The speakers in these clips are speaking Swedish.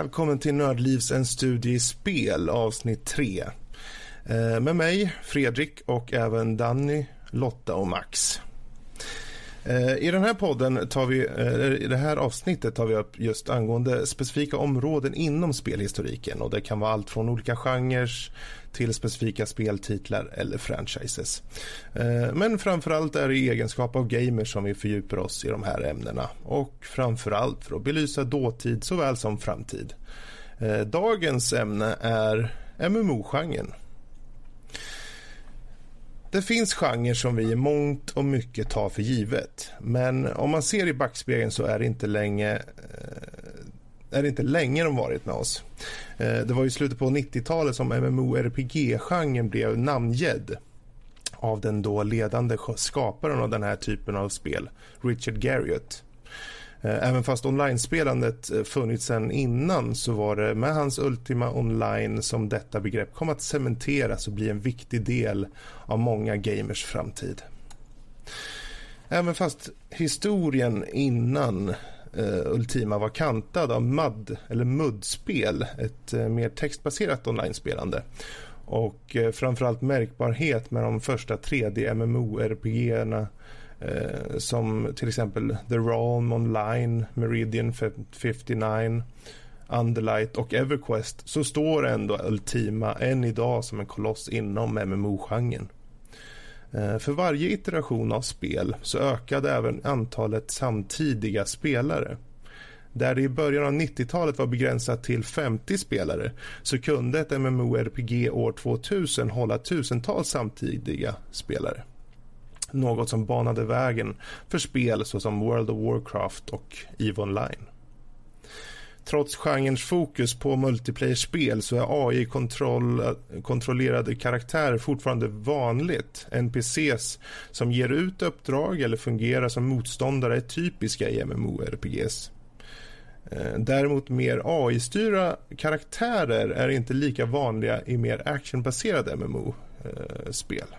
välkommen till Nördlivs en studie i spel avsnitt 3. Eh, med mig, Fredrik och även Danny, Lotta och Max. Eh, I den här podden tar vi, eh, i det här avsnittet tar vi upp just angående specifika områden inom spelhistoriken och det kan vara allt från olika genrer till specifika speltitlar eller franchises. Eh, men framförallt är det i egenskap av gamers som vi fördjupar oss i de här ämnena och framförallt för att belysa dåtid såväl som framtid. Eh, dagens ämne är MMO-genren det finns genrer som vi i mångt och mycket tar för givet. Men om man ser i backspegeln så är det inte länge eh, är det inte länge de varit med oss. Eh, det var i slutet på 90-talet som MMORPG-genren blev namngedd av den då ledande skaparen av den här typen av spel, Richard Garriott. Eh, även fast online-spelandet eh, funnits sedan innan så var det med hans Ultima Online som detta begrepp kom att cementeras och bli en viktig del av många gamers framtid. Även fast historien innan eh, Ultima var kantad av MUD, eller MUD-spel, ett eh, mer textbaserat online-spelande och eh, framförallt märkbarhet med de första 3D MMO-RPG-erna Eh, som till exempel The Realm Online, Meridian 59, Underlight och Everquest så står ändå Ultima än idag som en koloss inom MMO-genren. Eh, för varje iteration av spel så ökade även antalet samtidiga spelare. Där det i början av 90-talet var begränsat till 50 spelare så kunde ett MMORPG år 2000 hålla tusentals samtidiga spelare något som banade vägen för spel såsom World of Warcraft och EVE Online. Trots genrens fokus på multiplayer-spel så är AI-kontrollerade eh, karaktärer fortfarande vanligt. NPCs som ger ut uppdrag eller fungerar som motståndare är typiska i MMORPGs. Eh, däremot mer AI-styrda karaktärer är inte lika vanliga i mer actionbaserade MMO-spel. Eh,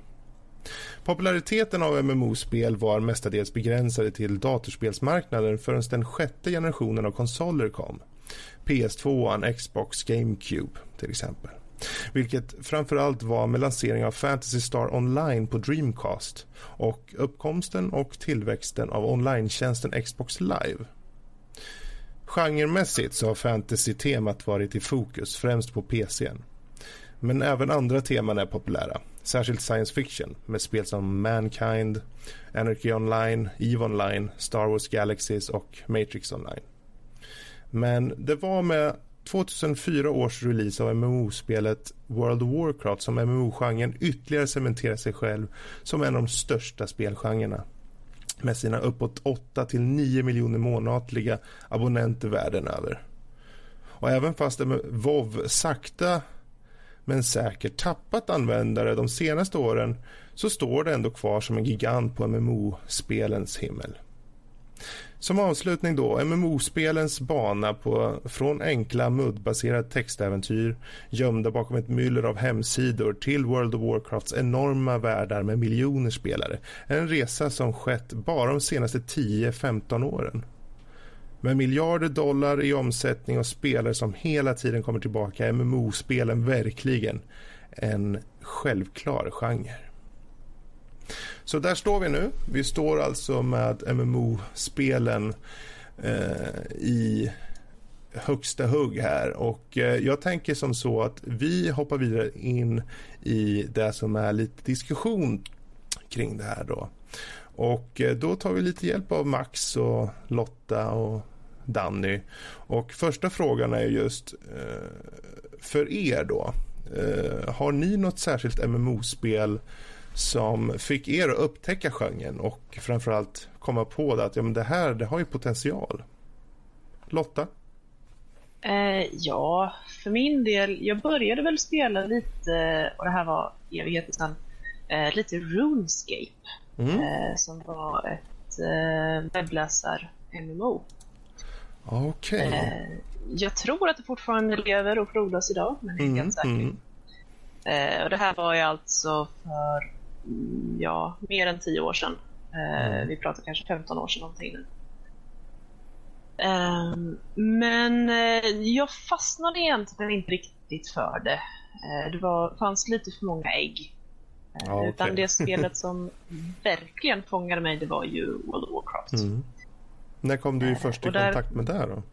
Populariteten av MMO-spel var mestadels begränsade till datorspelsmarknaden förrän den sjätte generationen av konsoler kom. PS2, Xbox, GameCube till exempel. Vilket framförallt var med lanseringen av Fantasy Star Online på Dreamcast och uppkomsten och tillväxten av online-tjänsten Xbox Live. Genremässigt så har fantasy-temat varit i fokus, främst på PCn. Men även andra teman är populära, särskilt science fiction med spel som Mankind, Anarchy Online, EVE Online, Star Wars Galaxies och Matrix Online. Men det var med 2004 års release av MMO-spelet World of Warcraft som MMO-genren ytterligare cementerar sig själv som en av de största spelgenrerna med sina uppåt 8 till 9 miljoner månatliga abonnenter världen över. Och även fast WoW sakta men säkert tappat användare de senaste åren så står det ändå kvar som en gigant på MMO-spelens himmel. Som avslutning då, MMO-spelens bana på, från enkla muddbaserade textäventyr gömda bakom ett myller av hemsidor till World of Warcrafts enorma världar med miljoner spelare. En resa som skett bara de senaste 10-15 åren. Med miljarder dollar i omsättning och spelare som hela tiden kommer tillbaka är MMO-spelen verkligen en självklar genre. Så där står vi nu. Vi står alltså med MMO-spelen eh, i högsta hugg här och eh, jag tänker som så att vi hoppar vidare in i det som är lite diskussion kring det här då. Och eh, då tar vi lite hjälp av Max och Lotta och Danny. Och första frågan är just eh, för er då. Eh, har ni något särskilt MMO-spel som fick er att upptäcka genren och framförallt komma på det att ja, men det här det har ju potential? Lotta? Eh, ja, för min del, jag började väl spela lite, och det här var evigheter sedan, eh, lite RuneScape. Mm. Eh, som var ett eh, webbläsar-MMO. Okej. Okay. Eh, jag tror att det fortfarande lever och frodas idag, men det är mm, helt säker. Mm. Eh, och det här var ju alltså för ja, mer än tio år sedan. Eh, mm. Vi pratar kanske 15 år sedan någonting nu. Um, men uh, jag fastnade egentligen inte riktigt för det. Uh, det var, fanns lite för många ägg. Uh, okay. Utan det spelet som verkligen fångade mig det var ju World of Warcraft. Mm. När kom du först i där, kontakt med det då?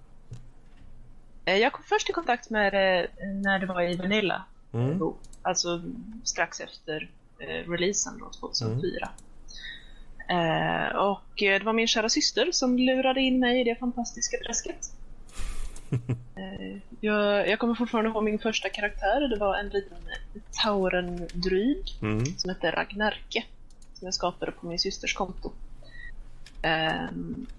Jag kom först i kontakt med det när det var i Vanilla. Mm. Alltså strax efter releasen då, 2004. Mm. Eh, och eh, det var min kära syster som lurade in mig i det fantastiska träsket. eh, jag, jag, kommer fortfarande ihåg min första karaktär. Det var en liten Tauren-druid mm. som hette Ragnarke. Som jag skapade på min systers konto. Eh,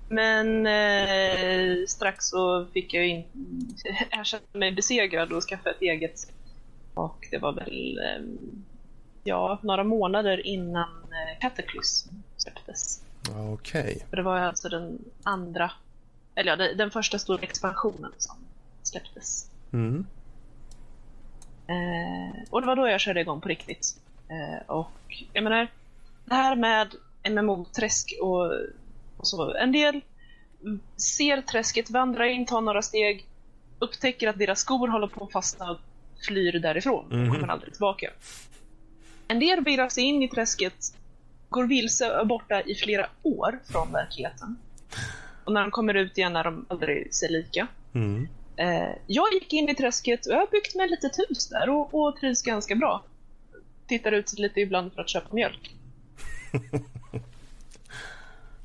men eh, strax så fick jag in, erkänna mig besegrad och skaffa ett eget. Och det var väl eh, ja, några månader innan Cataclysm släpptes. Okej. Okay. Det var alltså den andra, eller ja, den första stora expansionen som släpptes. Mm. Eh, och det var då jag körde igång på riktigt. Eh, och jag menar, det här med MMO-träsk och, och, så. En del ser träsket, vandrar in, tar några steg, upptäcker att deras skor håller på att fastna och flyr därifrån mm. kommer aldrig tillbaka. En del virrar sig in i träsket, går vilse och borta i flera år från verkligheten. Och när de kommer ut igen är de aldrig sig lika. Mm. Eh, jag gick in i träsket och jag har byggt mig ett litet hus där och, och trivs ganska bra. Tittar ut lite ibland för att köpa mjölk.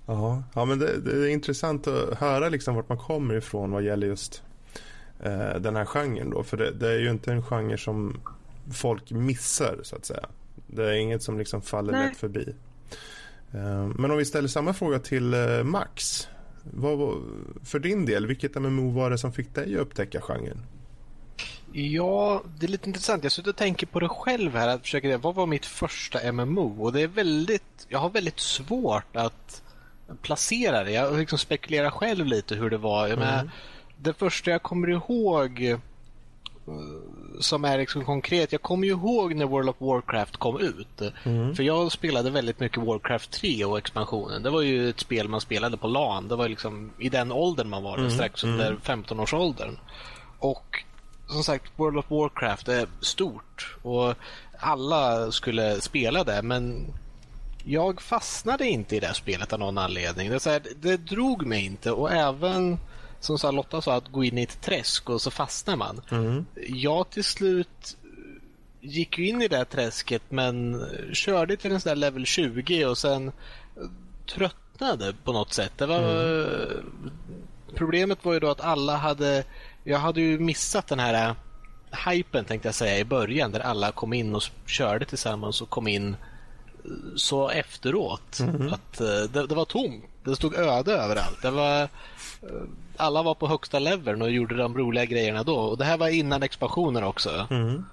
ja, ja, men det, det, är intressant att höra liksom vart man kommer ifrån vad gäller just eh, den här genren. Då. För det, det, är ju inte en genre som folk missar, så att säga. Det är inget som liksom faller Nej. lätt förbi. Eh, men om vi ställer samma fråga till eh, Max. Vad, för din del, vilket MMO var det som fick dig att upptäcka genren? Ja, det är lite intressant. Jag sitter och tänker på det själv här. Att försöka, vad var mitt första MMO? Och det är väldigt, jag har väldigt svårt att placera det. Jag liksom spekulerar själv lite hur det var. Mm. Men det första jag kommer ihåg som är liksom konkret. Jag kommer ju ihåg när World of Warcraft kom ut. Mm. För jag spelade väldigt mycket Warcraft 3 och expansionen. Det var ju ett spel man spelade på LAN. Det var liksom i den åldern man var, mm. strax under mm. 15-årsåldern. Och som sagt, World of Warcraft är stort och alla skulle spela det men jag fastnade inte i det spelet av någon anledning. Det, så här, det drog mig inte och även som sa Lotta sa, att gå in i ett träsk och så fastnar man. Mm. Jag till slut gick in i det träsket men körde till en sån där level 20 och sen tröttnade på något sätt. Det var, mm. Problemet var ju då att alla hade... Jag hade ju missat den här hypen tänkte jag säga i början där alla kom in och körde tillsammans och kom in så efteråt. Mm. Att eh, det, det, var tomt. Det stod öde överallt. Det var, eh, alla var på högsta leveln och gjorde de roliga grejerna då. Och Det här var innan expansionen också. Mm.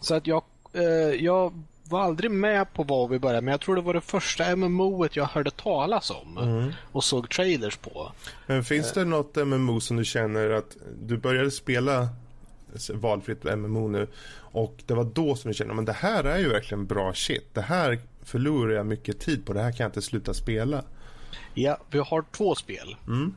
Så att jag, eh, jag var aldrig med på vad vi började men jag tror det var det första MMO jag hörde talas om mm. och såg trailers på. Men finns det något MMO som du känner att du började spela valfritt MMO nu och det var då som du kände att det här är ju verkligen bra shit. Det här förlorar jag mycket tid på. Det här kan jag inte sluta spela. Ja, vi har två spel. Mm.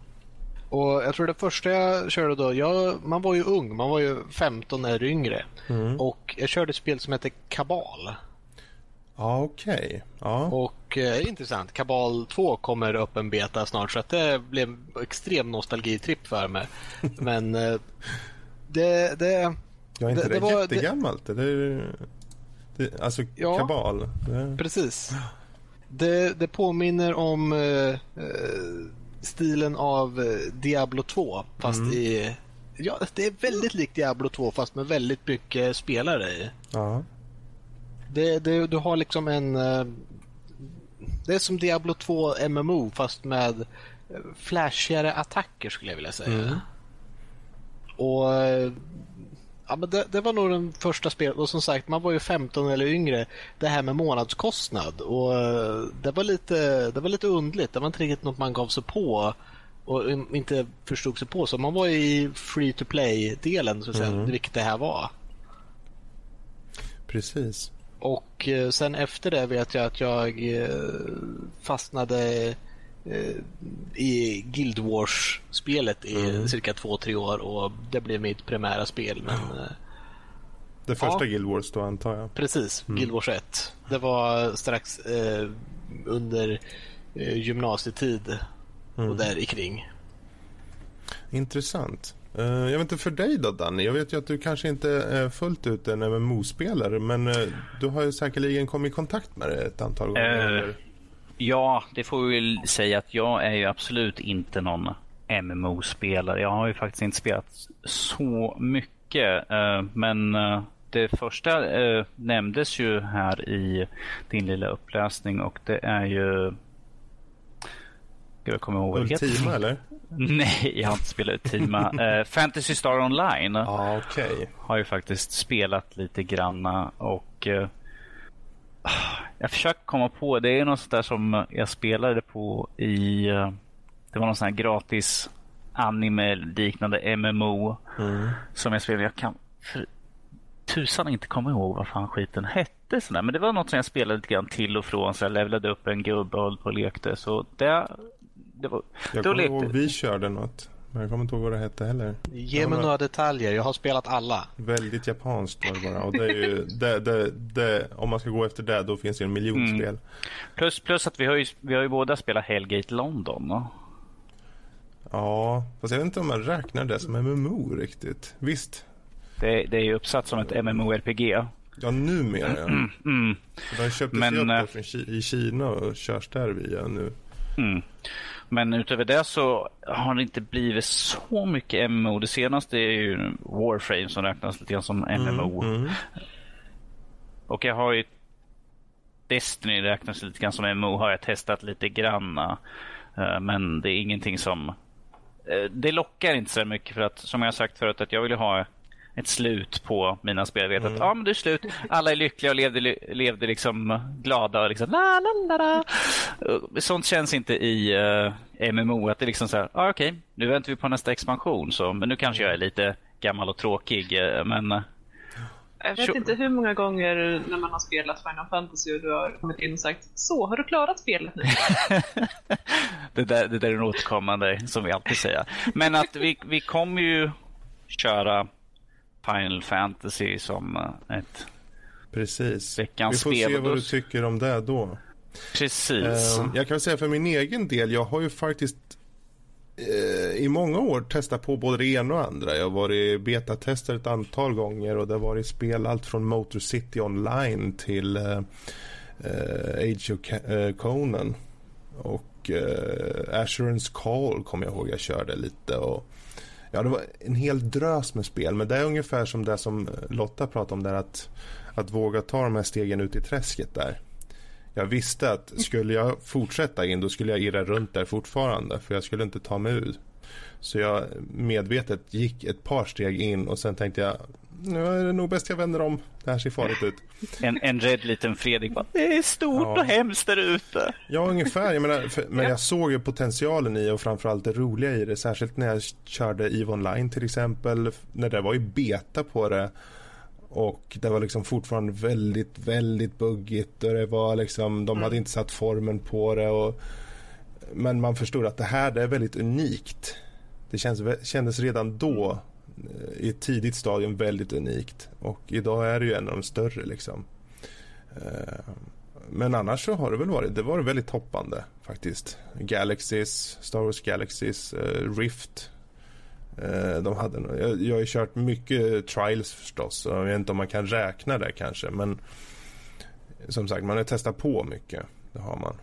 Och Jag tror det första jag körde då, jag, man var ju ung, man var ju 15 eller yngre. Mm. Och jag körde ett spel som heter Kabal. Ja, okej. Okay. Ja. Och eh, intressant, Kabal 2 kommer upp en beta snart så att det blev en extrem nostalgitripp för mig. Men eh, det, det... Ja, inte det, det, det var, jättegammalt? Det, det, det, alltså ja, Kabal? Det... Precis. Det, det påminner om eh stilen av eh, Diablo 2 fast mm. i... Ja, det är väldigt likt Diablo 2 fast med väldigt mycket spelare i. Ja. Det, det, du har liksom en... Det är som Diablo 2 MMO fast med flashigare attacker skulle jag vilja säga. Mm. Och Ja, men det, det, var nog den första spelet och som sagt man var ju 15 eller yngre. Det här med månadskostnad och eh, det var lite, det var lite undligt. Det var inte riktigt något man gav sig på och inte förstod sig på. Så man var i free to play-delen, så att säga, mm. vilket det här var. Precis. Och eh, sen efter det vet jag att jag eh, fastnade i Guild Wars-spelet i mm. cirka två, tre år och det blev mitt primära spel. Men, eh, det första ja, Guild Wars då antar jag? Precis, mm. Guild Wars 1. Det var strax eh, under eh, gymnasietid mm. och där i kring. Intressant. Uh, jag vet inte för dig då Danny. Jag vet ju att du kanske inte är fullt ut en MMO-spelare men uh, du har ju säkerligen kommit i kontakt med det ett antal gånger. Uh, ja, det får vi väl säga att jag är ju absolut inte någon MMO-spelare. Jag har ju faktiskt inte spelat så mycket men det första nämndes ju här i din lilla uppläsning och det är ju jag kommer ihåg Ultima eller? Nej, jag har inte spelat Ultima. Fantasy Star Online ah, okay. har ju faktiskt spelat lite granna och jag försöker komma på, det är något sånt där som jag spelade på i, uh, det var någon sån här gratis anime-liknande MMO mm. som jag spelade. Jag kan för tusan inte komma ihåg vad fan skiten hette. Sådär. Men det var något som jag spelade lite grann till och från. Så jag levlade upp en gubbe och på och lekte. Så det det var, jag kommer ihåg vi körde något. Men jag kommer inte ihåg vad det hette heller. Ge mig några detaljer. Jag har spelat alla. Väldigt japanskt var det bara. Och det är ju, det, det, det, om man ska gå efter det, då finns det en miljon mm. spel. Plus, plus att vi har, ju, vi har ju båda spelat Hellgate London. No? Ja, fast jag vet inte om man räknar det som MMO riktigt. Visst. Det, det är ju uppsatt som ett MMORPG. Ja, numera. Ja. Mm, mm. Den köptes Men, ju upp äh, i Kina och körs där via nu. Mm. Men utöver det så har det inte blivit så mycket MMO. Det senaste är ju Warframe som räknas lite grann som MMO. Mm, mm. Och jag har ju Destiny räknas lite grann som MMO har jag testat lite granna. Eh, men det är ingenting som... Eh, det lockar inte så mycket för att som jag sagt förut att jag vill ha ett slut på mina spel. Jag vet mm. att ja, men det är slut. Alla är lyckliga och levde, levde liksom glada. Och liksom, la, la, la, la. Sånt känns inte i uh, eh, MMO. Att det är liksom så här, ah, okej, okay, nu väntar vi på nästa expansion. Så, men nu kanske jag är lite gammal och tråkig. Uh, men uh, jag vet inte hur många gånger när man har spelat Final Fantasy och du har kommit in och sagt Så, har du klarat spelet nu? det, där, det där är en återkommande som vi alltid säger. Men att vi, vi kommer ju köra Final Fantasy som eh, ett Precis. veckans spel. Vi får se vad du tycker om det då. Precis. Uh, jag kan säga för min egen del, jag har ju faktiskt uh, i många år testat på både det ena och andra. Jag har varit betatester ett antal gånger och det har varit spel allt från Motor City Online till uh, Age of Conan. Och Assurance Call kommer jag ihåg jag körde lite. Och Ja, det var en hel drös med spel. Men det är ungefär som det som eh, Lotta pratade om där. Att, att våga ta de här stegen ut i träsket där. Jag visste att skulle jag fortsätta in då skulle jag irra runt där fortfarande. För jag skulle inte ta mig ut. Så jag medvetet gick ett par steg in och sen tänkte jag nu är det nog bäst jag vänder om. Det här ser farligt ut. En, en rädd liten Fredrik bara, det är stort ja. och hemskt där ute. Ja, ungefär. Jag menar, för, men jag såg ju potentialen i och framförallt det roliga i det. Särskilt när jag körde EVE Online till exempel. När det var i beta på det. Och det var liksom fortfarande väldigt, väldigt buggigt. Och det var liksom, de hade mm. inte satt formen på det. Och, men man förstod att det här det är väldigt unikt. Det känns, kändes redan då Eh, i ett tidigt stadium väldigt unikt. Och idag är det ju en av de större liksom. Eh, men annars så har det väl varit, det var väldigt hoppande faktiskt. Galaxies, Star Wars Galaxies, eh, Rift. De hade, jag, jag har ju kört mycket trials förstås. Jag vet inte om man kan räkna det kanske. Men som sagt, man har testat på mycket. Det har man.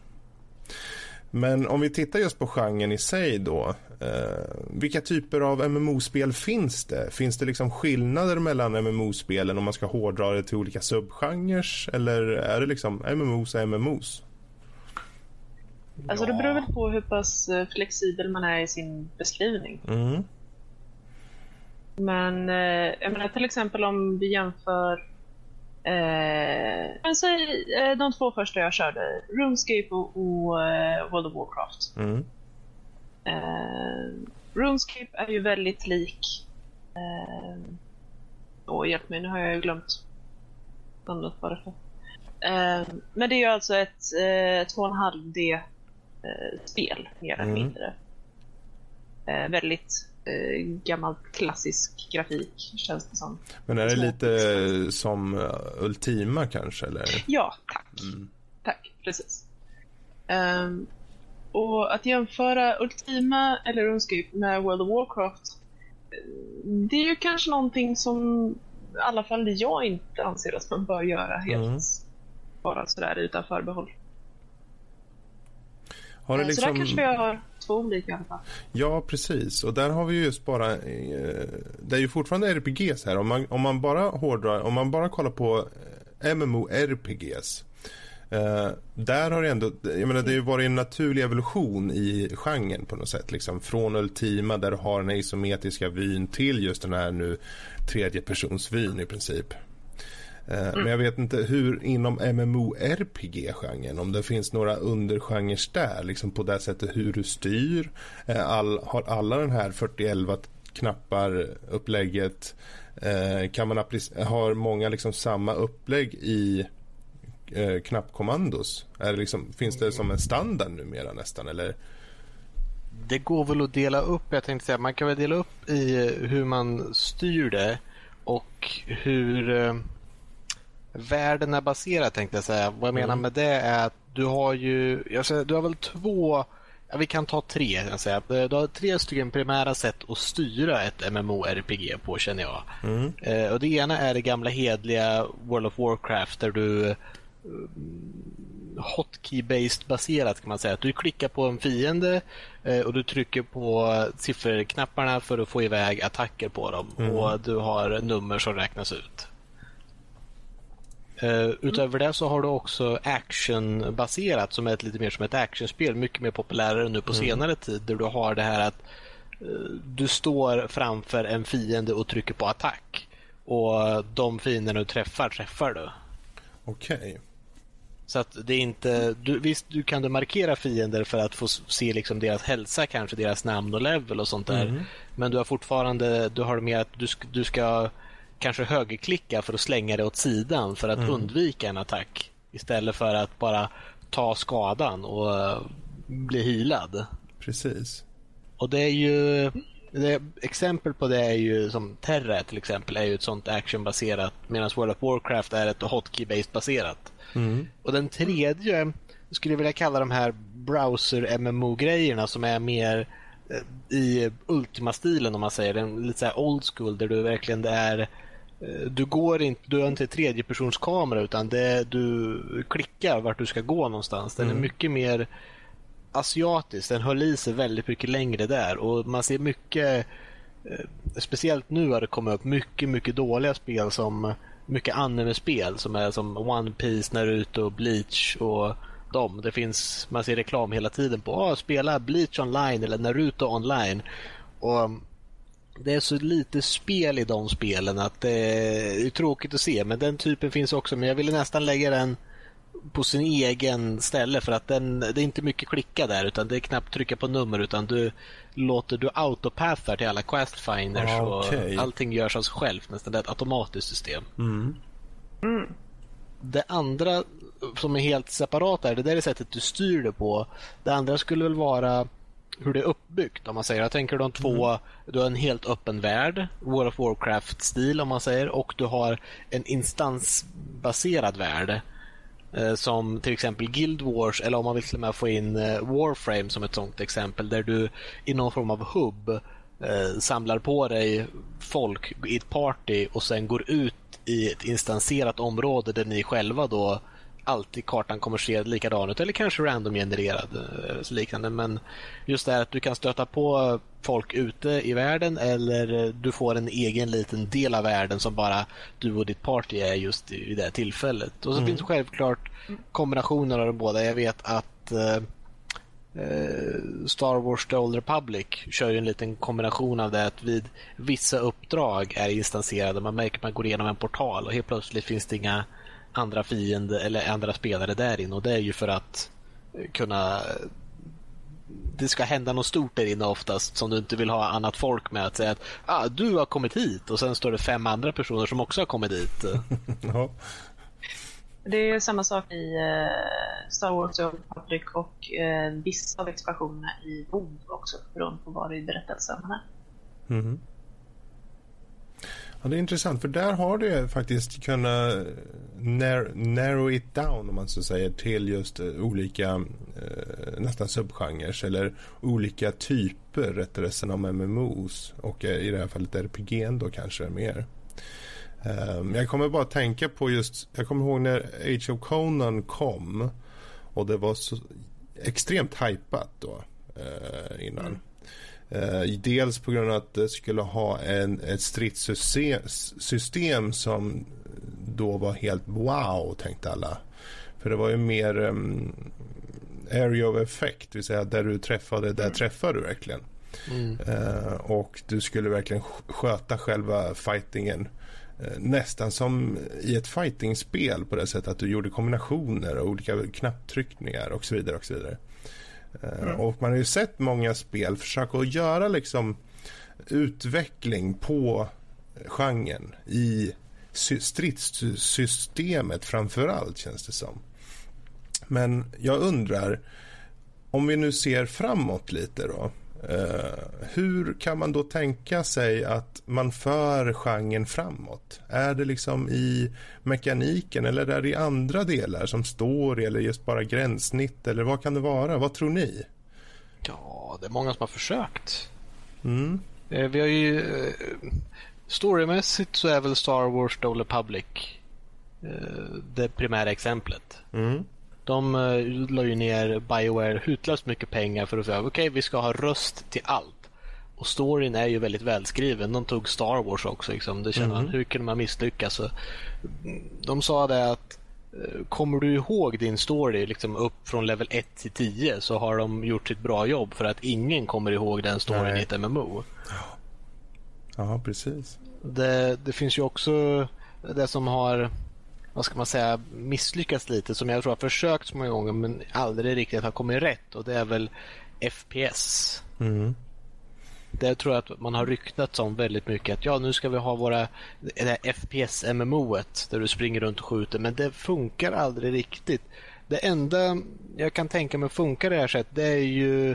Men om vi tittar just på genren i sig då. Eh, vilka typer av MMO-spel finns det? Finns det liksom skillnader mellan MMO-spelen om man ska hårdra det till olika subgenrer? Eller är det liksom MMOs är MMOs? Alltså det beror väl på hur pass eh, flexibel man är i sin beskrivning. Mm. Men eh, jag menar till exempel om vi jämför Eh, alltså, eh, de två första jag körde, RuneScape och, och eh, World of Warcraft. Mm. Eh, RuneScape är ju väldigt lik... Eh, åh, hjälp mig, nu har jag ju glömt namnet på det. Eh, men det är ju alltså ett eh, 2,5D eh, spel, mer eller mm. mindre. Eh, väldigt eh, gammalt klassisk grafik känns det som. Men är det lite som uh, Ultima kanske? Eller? Ja, tack. Mm. Tack, precis. Um, och att jämföra Ultima eller RuneScape med World of Warcraft det är ju kanske någonting som i alla fall jag inte anser att man bör göra helt mm. bara sådär utan förbehåll. Har det liksom... Så där liksom- kanske vi har två olika i alla fall. Ja, precis. Och där har vi just bara... Eh, det är ju fortfarande RPGs här. Om man, om man bara hårdrar, om man bara kollar på eh, MMO-RPGs Uh, där har det ändå, jag menar det har ju varit en naturlig evolution i genren på något sätt. Liksom, från Ultima där du har den isometriska vyn till just den här nu tredjepersonsvyn i princip. Uh, mm. Men jag vet inte hur inom MMORPG-genren, om det finns några undergenrer där, liksom på det sättet hur du styr. Uh, all, har alla den här 4011 knappar upplägget? kan man har många liksom samma upplägg i eh, knappkommandos? Är det liksom, finns det som en standard numera nästan? Eller? Det går väl att dela upp. Jag tänkte säga man kan väl dela upp i hur man styr det och hur eh, världen är baserad tänkte jag säga. Vad jag menar mm. med det är att du har ju, jag säger, du har väl två Ja, vi kan ta tre. Jag säga. Du har tre stycken primära sätt att styra ett MMORPG på känner jag. Mm. Eh, och det ena är det gamla hedliga World of Warcraft där du hotkey-based baserat kan man säga. Att du klickar på en fiende eh, och du trycker på sifferknapparna för att få iväg attacker på dem. Mm. Och du har nummer som räknas ut. Uh, utöver det så har du också actionbaserat som är lite mer som ett actionspel. Mycket mer populärare nu på mm. senare tid. Där du har det här att uh, du står framför en fiende och trycker på attack. Och de fienderna du träffar, träffar du. Okej. Okay. Så att det är inte, du, visst du kan du markera fiender för att få se liksom deras hälsa, kanske deras namn och level och sånt där. Mm. Men du har fortfarande, du har mer att du, du ska kanske högerklicka för att slänga det åt sidan för att mm. undvika en attack. Istället för att bara ta skadan och uh, bli hilad. Precis. Och det är ju det, exempel på det är ju som Terra till exempel är ju ett sånt actionbaserat medan World of Warcraft är ett hotkey-based baserat. Mm. Och den tredje skulle jag vilja kalla de här browser-MMO-grejerna som är mer eh, i Ultima-stilen om man säger den lite så old school där du verkligen det är eh, du går inte, du har inte tredjepersonskamera utan det, du klickar vart du ska gå någonstans. Den mm. är mycket mer asiatisk. Den höll i sig väldigt mycket längre där och man ser mycket eh, Speciellt nu har det kommit upp mycket, mycket dåliga spel som mycket anime-spel som är som One Piece, Naruto, Bleach och dem. Det finns, man ser reklam hela tiden på att spela Bleach online eller Naruto online. Och det är så lite spel i de spelen att det är tråkigt att se. Men den typen finns också. Men jag ville nästan lägga den på sin egen ställe för att den, det är inte mycket klicka där utan det är knappt trycka på nummer utan du låter du autopathar till alla questfinders ah, okay. och allting görs av sig självt nästan. Det är ett automatiskt system. Mm. Mm. Det andra som är helt separat är det där är sättet du styr det på. Det andra skulle väl vara hur det är uppbyggt om man säger. Jag tänker de två, mm. du har en helt öppen värld, World of Warcraft-stil om man säger och du har en instansbaserad värld Eh, som till exempel Guild Wars eller om man vill till och med få in eh, Warframe som ett sånt exempel där du i någon form av hubb eh, samlar på dig folk i ett party och sen går ut i ett instanserat område där ni själva då alltid kartan kommer se likadan ut eller kanske random-genererad liknande. Men just det här att du kan stöta på folk ute i världen eller du får en egen liten del av världen som bara du och ditt party är just i det tillfället. Och så mm. finns självklart kombinationer av de båda. Jag vet att eh, Star Wars The Old Republic kör ju en liten kombination av det att vid vissa uppdrag är instanserade. Man märker att man går igenom en portal och helt plötsligt finns det inga andra fiender eller andra spelare där inne och det är ju för att kunna det ska hända något stort där inne oftast som du inte vill ha annat folk med. Att säga att ah, du har kommit hit och sen står det fem andra personer som också har kommit dit. ja. Det är samma sak i uh, Star Wars och Republic och uh, vissa av expansionerna i WoW också beroende på var i berättelsen man är. Mm. Ja, det är intressant för där har det faktiskt kunnat nar narrow it down om man så säger till just eh, olika eh, nästan subgenrer eller olika typer rättare sagt av MMOs och eh, i det här fallet RPG då kanske mer. Um, jag kommer bara tänka på just, jag kommer ihåg när Age of Conan kom och det var så extremt hypat då innan. Mm. Eh, dels på grund av att det skulle ha en, ett stridssystem som då var helt wow, tänkte alla. För det var ju mer um, area of effect, det vill säga där du träffade, där mm. träffade du verkligen. Mm. Uh, och du skulle verkligen sköta själva fightingen uh, nästan som i ett fightingspel på det sättet att du gjorde kombinationer och olika knapptryckningar och så vidare. och så vidare. Mm. Och man har ju sett många spel försöka att göra liksom utveckling på genren i stridssystemet framför allt känns det som. Men jag undrar om vi nu ser framåt lite då. Uh, hur kan man då tänka sig att man för genren framåt? Är det liksom i mekaniken eller är det i andra delar som story eller just bara gränssnitt eller vad kan det vara? Vad tror ni? Ja, det är många som har försökt. Mm. Uh, vi har ju uh, storymässigt så är väl Star Wars The Republic det primära exemplet. Mm. De uh, la ju ner Bioware hutlöst mycket pengar för att säga okej, okay, vi ska ha röst till allt. Och storyn är ju väldigt välskriven. De tog Star Wars också. Liksom. Det känner mm. man, hur kunde man misslyckas? Så, de sa det att eh, kommer du ihåg din story liksom upp från level 1 till 10 så har de gjort sitt bra jobb för att ingen kommer ihåg den storyn i ett MMO. Ja, ja precis. Det, det finns ju också det som har vad ska man säga, misslyckats lite som jag tror har försökt så många gånger men aldrig riktigt har kommit rätt och det är väl FPS. Mm. Där tror jag att man har ryktat om väldigt mycket att ja, nu ska vi ha våra det här FPS-MMO-et där du springer runt och skjuter men det funkar aldrig riktigt. Det enda jag kan tänka mig funkar det här sättet det är ju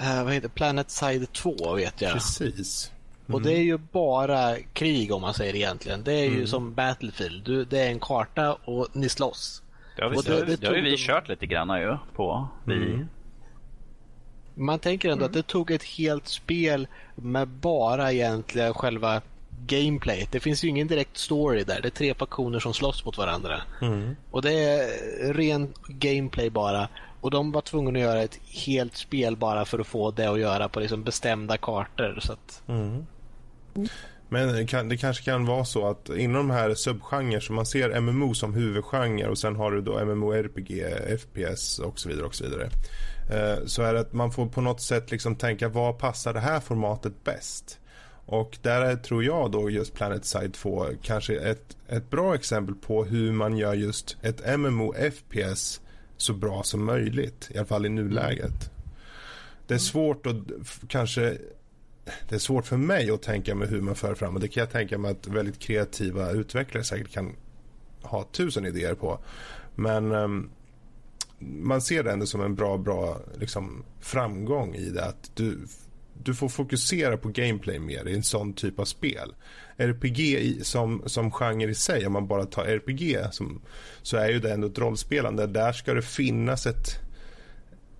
äh, vad heter Planet Side 2 vet jag. Precis. Mm. Och det är ju bara krig om man säger egentligen. Det är mm. ju som Battlefield. Du, det är en karta och ni slåss. Det har, vi, det, det, det har ju vi de... kört lite grann ju på. Vi... Mm. Man tänker ändå att det tog ett helt spel med bara egentligen själva gameplay. Det finns ju ingen direkt story där. Det är tre faktioner som slåss mot varandra. Mm. Och det är ren gameplay bara. Och de var tvungna att göra ett helt spel bara för att få det att göra på liksom bestämda kartor. Så att... mm. Men det kanske kan vara så att inom de här subgenrer som man ser MMO som huvudgenre och sen har du då MMORPG, FPS och så vidare och så vidare. Eh, så är det att man får på något sätt liksom tänka vad passar det här formatet bäst? Och där är, tror jag då just Planet Side 2 kanske ett, ett bra exempel på hur man gör just ett MMO FPS så bra som möjligt. I alla fall i nuläget. Det är svårt att kanske det är svårt för mig att tänka mig hur man för fram och det kan jag tänka mig att väldigt kreativa utvecklare säkert kan ha tusen idéer på. Men um, man ser det ändå som en bra, bra liksom, framgång i det att du, du får fokusera på gameplay mer i en sån typ av spel. RPG i, som, som genre i sig, om man bara tar RPG som, så är ju det ändå ett rollspelande. Där ska det finnas ett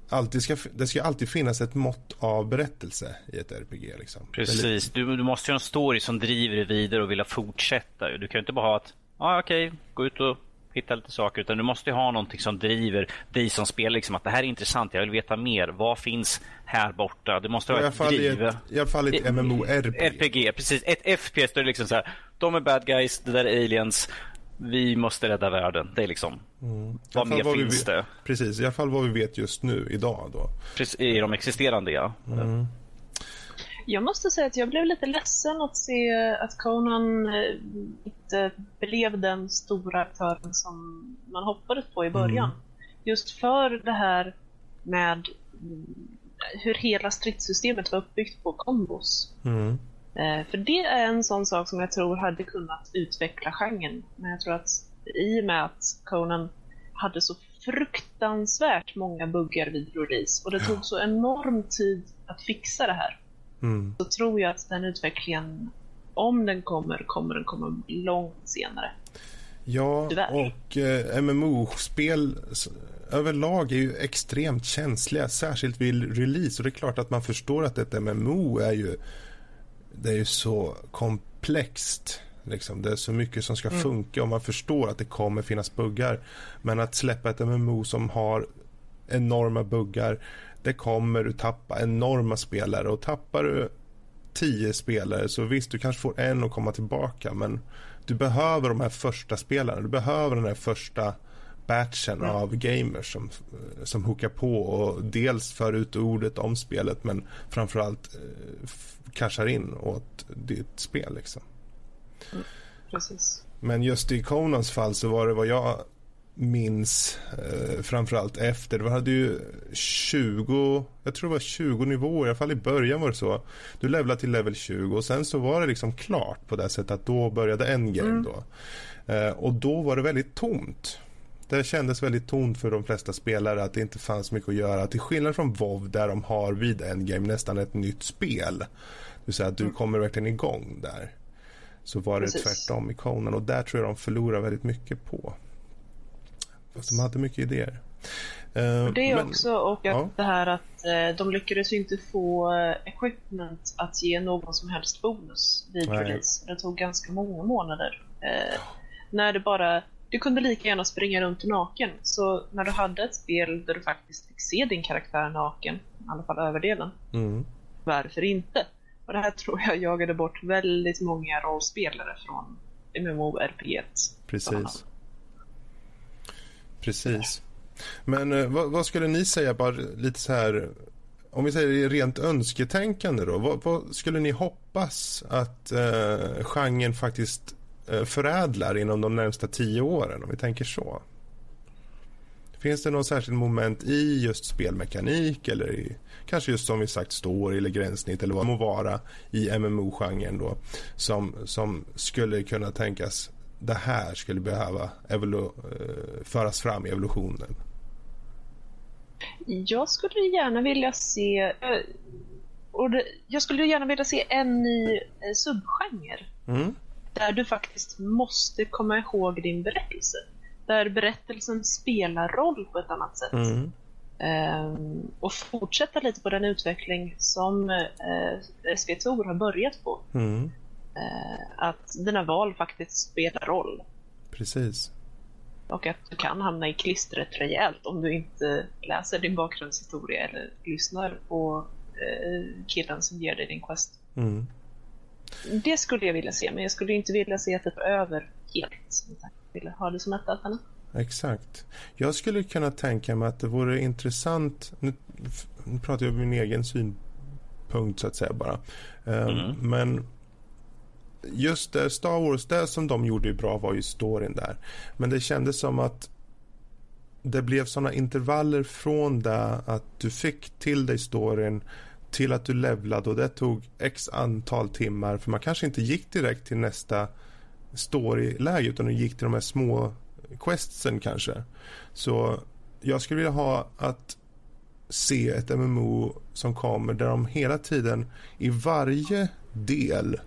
alltid ska, det ska alltid finnas ett mått av berättelse i ett RPG. Liksom. Precis, du, du måste ju ha en story som driver dig vidare och vill fortsätta. Du kan ju inte bara ha att, ja ah, okej, okay, gå ut och hitta lite saker. Utan du måste ha någonting som driver dig som spelar. Liksom, att det här är intressant, jag vill veta mer. Vad finns här borta? Du måste ha ett driv. I, I alla fall ett MMORPG. RPG, precis. Ett FPS där det liksom så här, de är bad guys, det där är aliens vi måste rädda världen. Det är liksom, mm. vad mer vad finns det? Precis, i alla fall vad vi vet just nu, idag då. Precis, I de existerande, ja. Mm. Jag måste säga att jag blev lite ledsen att se att Conan eh, inte blev den stora aktören som man hoppades på i början. Mm. Just för det här med hur hela stridssystemet var uppbyggt på kombos. Mm. Eh, för det är en sån sak som jag tror hade kunnat utveckla genren. Men jag tror att i och med att Conan hade så fruktansvärt många buggar vid release och det tog så enorm tid att fixa det här. Mm. Så tror jag att den utvecklingen, om den kommer, kommer den komma långt senare. Ja, Tyvärr. och eh, MMO-spel överlag är ju extremt känsliga, särskilt vid release. Och det är klart att man förstår att ett MMO är ju, det är ju så komplext. Liksom. Det är så mycket som ska mm. funka och man förstår att det kommer finnas buggar. Men att släppa ett MMO som har enorma buggar, det kommer du tappa enorma spelare och tappar du tio spelare så visst, du kanske får en att komma tillbaka men du behöver de här första spelarna, du behöver den här första batchen mm. av gamers som, som hookar på och dels för ut ordet om spelet men framförallt eh, cashar in åt ditt spel. Liksom. Mm, precis. Men just i Conans fall så var det vad jag minns eh, framförallt efter. Det hade ju 20, jag tror det var 20 nivåer, i alla fall i början var det så. Du levlade till level 20 och sen så var det liksom klart på det sättet att då började endgame mm. då. Eh, och då var det väldigt tomt. Det kändes väldigt tomt för de flesta spelare att det inte fanns mycket att göra. Till skillnad från WoW där de har vid endgame nästan ett nytt spel. Det vill säga att du mm. kommer verkligen igång där. Så var det Precis. tvärtom i Conan och där tror jag de förlorar väldigt mycket på. Fast de hade mycket idéer. Uh, det men, också och att ja. det här att uh, de lyckades inte få uh, equipment att ge någon som helst bonus vid Nej. release. Det tog ganska många månader. När det bara du kunde lika gärna springa runt naken. Så när du hade ett spel där du faktiskt fick se din karaktär naken, i alla fall överdelen, mm. varför inte? Och det här tror jag jagade bort väldigt många rollspelare från MMORPG. Precis. Precis. Men eh, vad, vad, skulle ni säga, bara lite så här, om vi säger rent önsketänkande då, vad, vad skulle ni hoppas att eh, genren faktiskt förädlar inom de närmsta tio åren, om vi tänker så? Finns det något särskilt moment i just spelmekanik eller i, kanske just som vi sagt story eller gränssnitt eller vad det må vara i MMO-genren då som, som skulle kunna tänkas det här skulle behöva evolu eh, föras fram i evolutionen? Jag skulle gärna vilja se eh, och det, jag skulle gärna vilja se en ny subgenre. Mm där du faktiskt måste komma ihåg din berättelse. Där berättelsen spelar roll på ett annat sätt. Mm. Um, och fortsätta lite på den utveckling som uh, eh, SV Tor har börjat på. Mm. Uh, att dina val faktiskt spelar roll. Precis. Och att du kan hamna i klistret rejält om du inte läser din bakgrundshistoria eller lyssnar på uh, killen som ger dig din quest. Mm. Det skulle jag vilja se, men jag skulle inte vilja se att det tar över helt. Jag ville ha det som ett alternativ. Exakt. Jag skulle kunna tänka mig att det vore intressant, nu, nu pratar jag om min egen synpunkt så att säga bara. Ehm, mm. Men just det, Star Wars, det som de gjorde bra var ju storyn där. Men det kändes som att det blev såna intervaller från det att du fick till dig storyn till att du levlade och det tog x antal timmar för man kanske inte gick direkt till nästa storyläge utan du gick till de här små questsen kanske. Så jag skulle vilja ha att se ett MMO som kommer där de hela tiden i varje del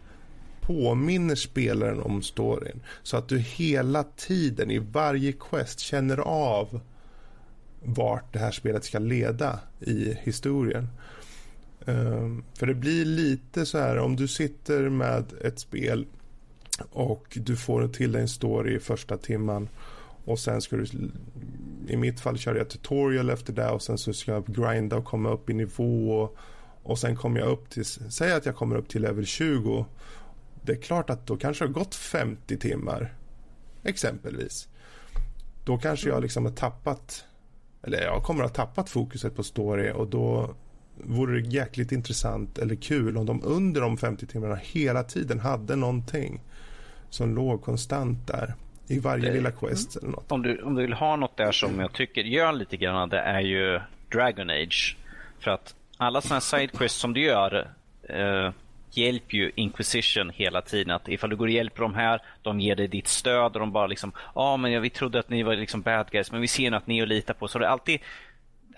påminner spelaren om storyn. Så att du hela tiden i varje quest känner av vart det här spelet ska leda i historien. Um, för det blir lite så här om du sitter med ett spel och du får till dig en story i första timman och sen ska du i mitt fall körde jag tutorial efter det och sen så ska jag grinda och komma upp i nivå och, och sen kommer jag upp till, säg att jag kommer upp till level 20 det är klart att då kanske det har gått 50 timmar exempelvis. Då kanske jag liksom har tappat eller jag kommer att ha tappat fokuset på story och då vore det jäkligt intressant eller kul om de under de 50 timmarna hela tiden hade någonting som låg konstant där i varje det, lilla quest eller något. Om du, om du vill ha något där som jag tycker gör lite grann, det är ju Dragon Age. För att alla sådana sidequests som du gör, eh, hjälper ju Inquisition hela tiden. Att ifall du går och hjälper dem här, de ger dig ditt stöd och de bara liksom, ja ah, men vi trodde att ni var liksom bad guys, men vi ser nu att ni är att lita på. Så det är alltid,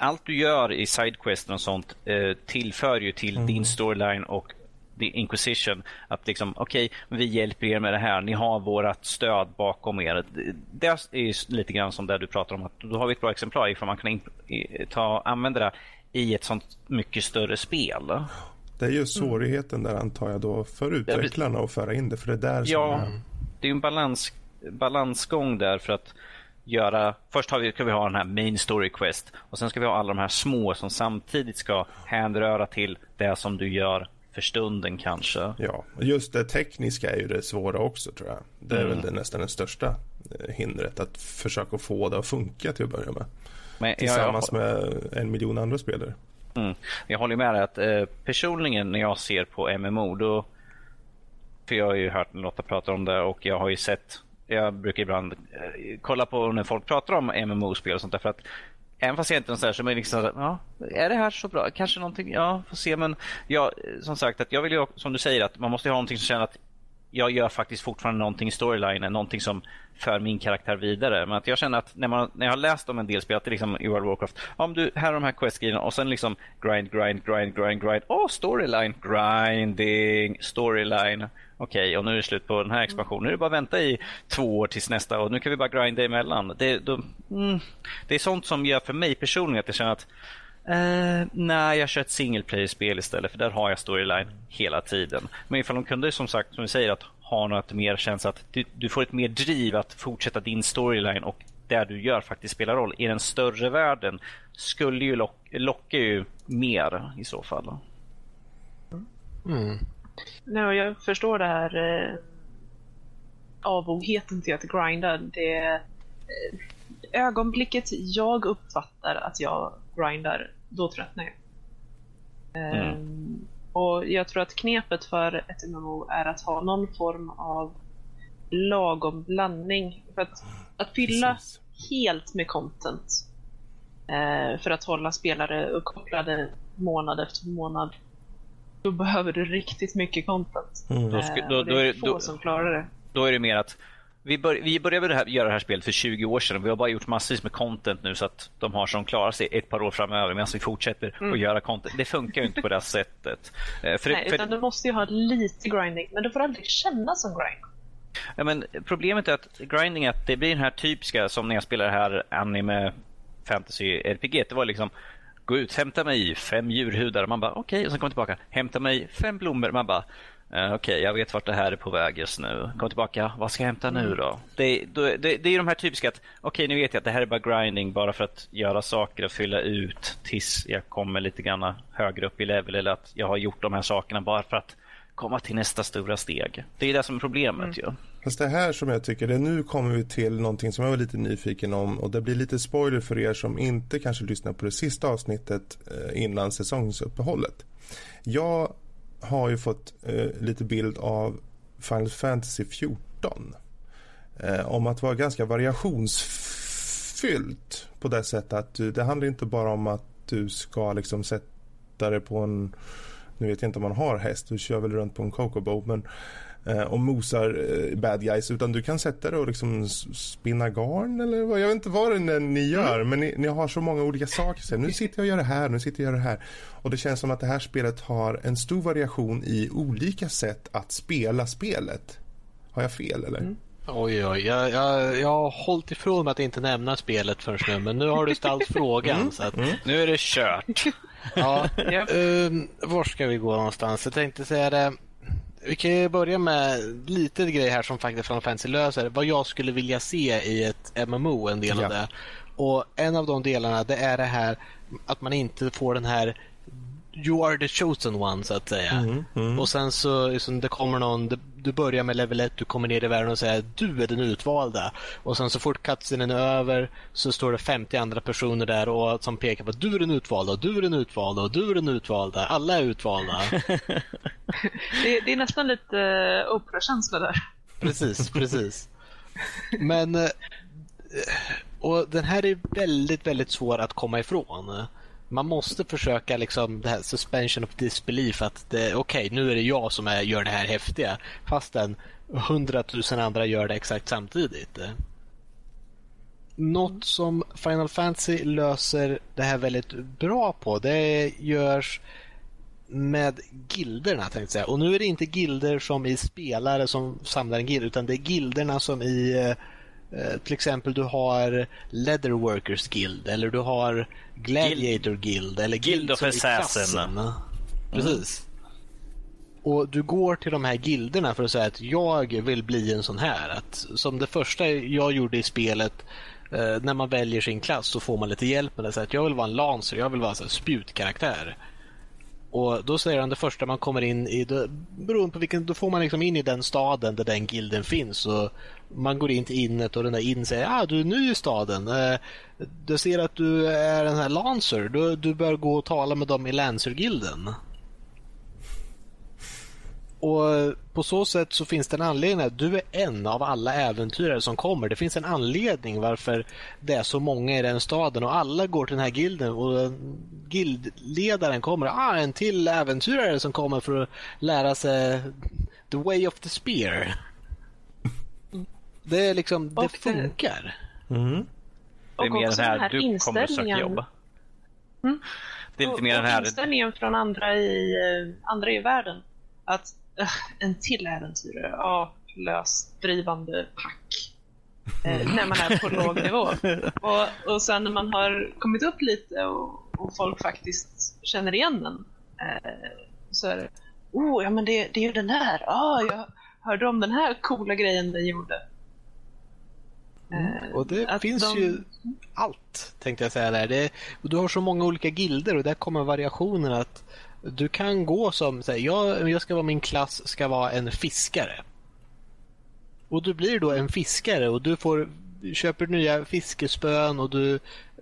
allt du gör i sidequesten och sånt eh, tillför ju till mm. din storyline och The Inquisition. Att liksom, okej, okay, vi hjälper er med det här. Ni har vårt stöd bakom er. Det är lite grann som det du pratar om. att Då har vi ett bra exemplar ifall man kan ta, använda det i ett sånt mycket större spel. Det är ju svårigheten där antar jag då för utvecklarna att föra in det. För det där som ja, är... det är en balans, balansgång där för att göra... Först har vi, ska vi ha den här main story quest och sen ska vi ha alla de här små som samtidigt ska hänröra till det som du gör för stunden kanske. Ja, just det tekniska är ju det svåra också tror jag. Det är mm. väl det, nästan det största eh, hindret att försöka få det att funka till att börja med. Men, Tillsammans jag, jag, med en miljon andra spelare. Mm. Jag håller med dig att eh, personligen när jag ser på MMO då för jag har ju hört Lotta prata om det och jag har ju sett jag brukar ibland eh, kolla på när folk pratar om MMO-spel och sånt där för att Även fast jag inte är liksom så här så är liksom, ja, är det här så bra? Kanske någonting, ja, får se. Men ja, eh, som sagt, att jag vill ju, som du säger, att man måste ha någonting som känner att jag gör faktiskt fortfarande någonting i storylinen, någonting som för min karaktär vidare. Men att jag känner att när, man, när jag har läst om en del spel, att det är liksom i World of Warcraft, om du, här är de här quest och sen liksom grind, grind, grind, grind, grind, åh, oh, storyline, grinding, storyline. Okej, okay, och nu är det slut på den här expansionen. Nu är det bara att vänta i två år tills nästa och nu kan vi bara grinda emellan. Det, då, mm, det är sånt som gör för mig personligen att jag känner att Uh, nej, jag kör ett single player-spel istället för där har jag storyline hela tiden. Men ifall de kunde som sagt, som vi säger, att ha något mer känns att du, du, får ett mer driv att fortsätta din storyline och det du gör faktiskt spelar roll i den större världen skulle ju lock, locka ju mer i så fall. Mm. Nej, jag förstår det här eh, avogheten till att grinda. Det eh, ögonblicket jag uppfattar att jag grindar, då tröttnar jag. Mm. Um, och jag tror att knepet för ett MMO är att ha någon form av lagom blandning. För att, att fylla Precis. helt med content eh, för att hålla spelare uppkopplade månad efter månad då behöver du riktigt mycket content. Mm. Då, ska, då, då, det är få då, som klarar det. Då är det mer att vi, bör, vi började det här, göra det här spelet för 20 år sedan vi har bara gjort massvis med content nu så att de har som klarar sig ett par år framöver medan vi fortsätter mm. att göra content. Det funkar ju inte på det här sättet. Eh, för, Nej, för, utan du måste ju ha lite grinding, men du får aldrig känna som grind. Ja, men problemet är att grinding att det blir den här typiska som när jag spelar det här anime fantasy RPG. Det var liksom gå ut, hämta mig fem djurhudar. Man bara okej, okay. och sen kommer tillbaka, hämta mig fem blommor. Man bara Okej, okay, jag vet vart det här är på väg just nu. Kom tillbaka, vad ska jag hämta nu då? Det, det, det, det är de här typiska att, okej okay, nu vet jag att det här är bara grinding bara för att göra saker och fylla ut tills jag kommer lite grann högre upp i level eller att jag har gjort de här sakerna bara för att komma till nästa stora steg. Det är det som är problemet mm. ju. Fast det här som jag tycker, det nu kommer vi till någonting som jag var lite nyfiken om och det blir lite spoiler för er som inte kanske lyssnar på det sista avsnittet eh, innan säsongsuppehållet. Jag har ju fått eh, lite bild av Final Fantasy 14 eh, om att vara ganska variationsfyllt på det sättet att du, det handlar inte bara om att du ska liksom sätta dig på en nu vet jag inte om man har häst, du kör väl runt på en Cocobo men eh, och mosar eh, bad guys utan du kan sätta dig och liksom spinna garn eller vad, jag vet inte vad det är ni gör mm. men ni, ni, har så många olika saker. Så nu sitter jag och gör det här, nu sitter jag och gör det här. Och det känns som att det här spelet har en stor variation i olika sätt att spela spelet. Har jag fel eller? Mm. Oj, oj, jag, jag, jag har hållit ifrån mig att inte nämna spelet förrän nu, men nu har du ställt frågan. Mm. Så att... mm. Nu är det kört. ja, um, var ska vi gå någonstans? Jag tänkte säga det. Vi kan börja med lite grej här som faktiskt Final Fantasy löser. Vad jag skulle vilja se i ett MMO, en del ja. av det. Och En av de delarna det är det här att man inte får den här You are the chosen one så att säga. Mm, mm. Och sen så liksom, det kommer någon, du börjar med level 1, du kommer ner i världen och säger du är den utvalda. Och sen så fort cutscenen är över så står det 50 andra personer där och som pekar på att du är den utvalda och du är den utvalda och du är den utvalda. Alla är utvalda. det, det, är nästan lite uh, operakänsla där. Precis, precis. Men uh, och den här är väldigt, väldigt svår att komma ifrån man måste försöka liksom det här suspension of disbelief att okej, okay, nu är det jag som är, gör det här häftiga fastän hundratusen andra gör det exakt samtidigt. Något som Final Fantasy löser det här väldigt bra på det görs med gilderna tänkte jag säga. Och nu är det inte gilder som i spelare som samlar en gild utan det är gilderna som i eh, eh, till exempel du har Leatherworkers Guild eller du har Gladiator Guild eller Guild of Assassin. Mm. Precis. Och du går till de här gilderna för att säga att jag vill bli en sån här. Att, som det första jag gjorde i spelet eh, när man väljer sin klass så får man lite hjälp med det. Så att jag vill vara en lancer, jag vill vara en spjutkaraktär. Och då säger han det första man kommer in i, då, beroende på vilken, då får man liksom in i den staden där den gilden finns. Och man går in till innet och den där in säger ah, du är ny i staden. Eh, du ser att du är den här Lancer. Du, du bör gå och tala med dem i Lancer-gilden. Och På så sätt så finns det en anledning att du är en av alla äventyrare som kommer. Det finns en anledning varför det är så många i den staden och alla går till den här gilden och guildledaren kommer. Ah, en till äventyrare som kommer för att lära sig the way of the spear. Det är liksom, det funkar. Mm. Det är mer den här, här du kommer söka jobb. Mm. Det är lite och, mer den här... Inställningen från andra i, eh, andra i världen. Att en till äventyrare. Ja, löst drivande pack. Eh, när man är på låg nivå. Och, och sen när man har kommit upp lite och, och folk faktiskt känner igen den eh, så är det Oh, ja men det, det är ju den här. Ah, jag hörde om den här coola grejen den gjorde. Mm. Och det finns de... ju allt, tänkte jag säga där. Det, du har så många olika gilder och där kommer variationen att du kan gå som, så här, jag, jag ska vara min klass ska vara en fiskare. Och du blir då en fiskare och du får köper nya fiskespön och du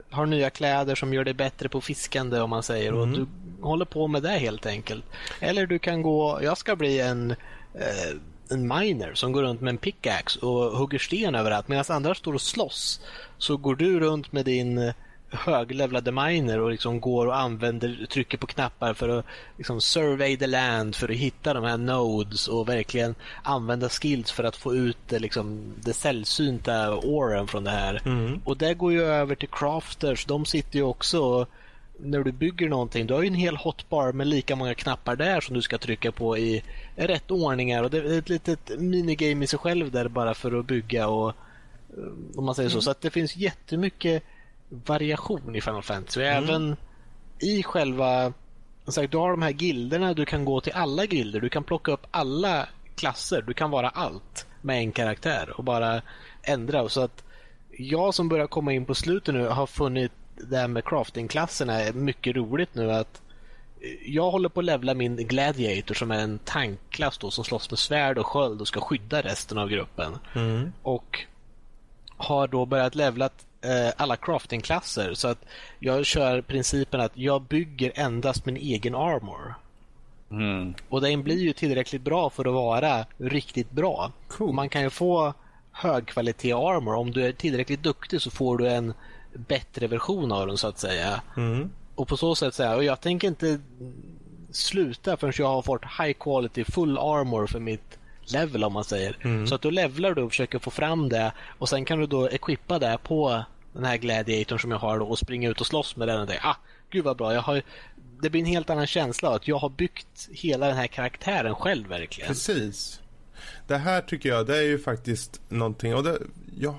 har nya kläder som gör dig bättre på fiskande om man säger. Mm. Och du håller på med det helt enkelt. Eller du kan gå, jag ska bli en, eh, en miner som går runt med en pickaxe och hugger sten överallt. Medan andra står och slåss så går du runt med din höglevlade miner och liksom går och använder, trycker på knappar för att liksom survey the land för att hitta de här nodes och verkligen använda skills för att få ut det, liksom, det sällsynta åren från det här. Mm. Och det går ju över till crafters. De sitter ju också när du bygger någonting, du har ju en hel hotbar med lika många knappar där som du ska trycka på i rätt ordningar. Och det är ett litet minigame i sig själv där bara för att bygga och om man säger så. Mm. Så att det finns jättemycket variation i Final Fantasy. Mm. Även i själva... Sagt, du har de här gilderna, du kan gå till alla gilder, du kan plocka upp alla klasser, du kan vara allt med en karaktär och bara ändra. Så att jag som börjar komma in på slutet nu har funnit det här med crafting-klasserna är mycket roligt nu. att jag håller på att levla min Gladiator som är en tankklass då, som slåss med svärd och sköld och ska skydda resten av gruppen. Mm. Och har då börjat levla alla craftingklasser. Så att jag kör principen att jag bygger endast min egen armor. Mm. Och den blir ju tillräckligt bra för att vara riktigt bra. Cool. Man kan ju få högkvalitet armor. Om du är tillräckligt duktig så får du en bättre version av den så att säga. Mm. Och på så sätt säga, och jag tänker inte sluta förrän jag har fått high quality full armor för mitt level om man säger. Mm. Så att då levlar du och försöker få fram det och sen kan du då equippa det på den här gladiatorn som jag har då och springa ut och slåss med den och tänka, ah, gud vad bra, jag har det blir en helt annan känsla att jag har byggt hela den här karaktären själv verkligen. Precis. Det här tycker jag, det är ju faktiskt någonting, och det, jag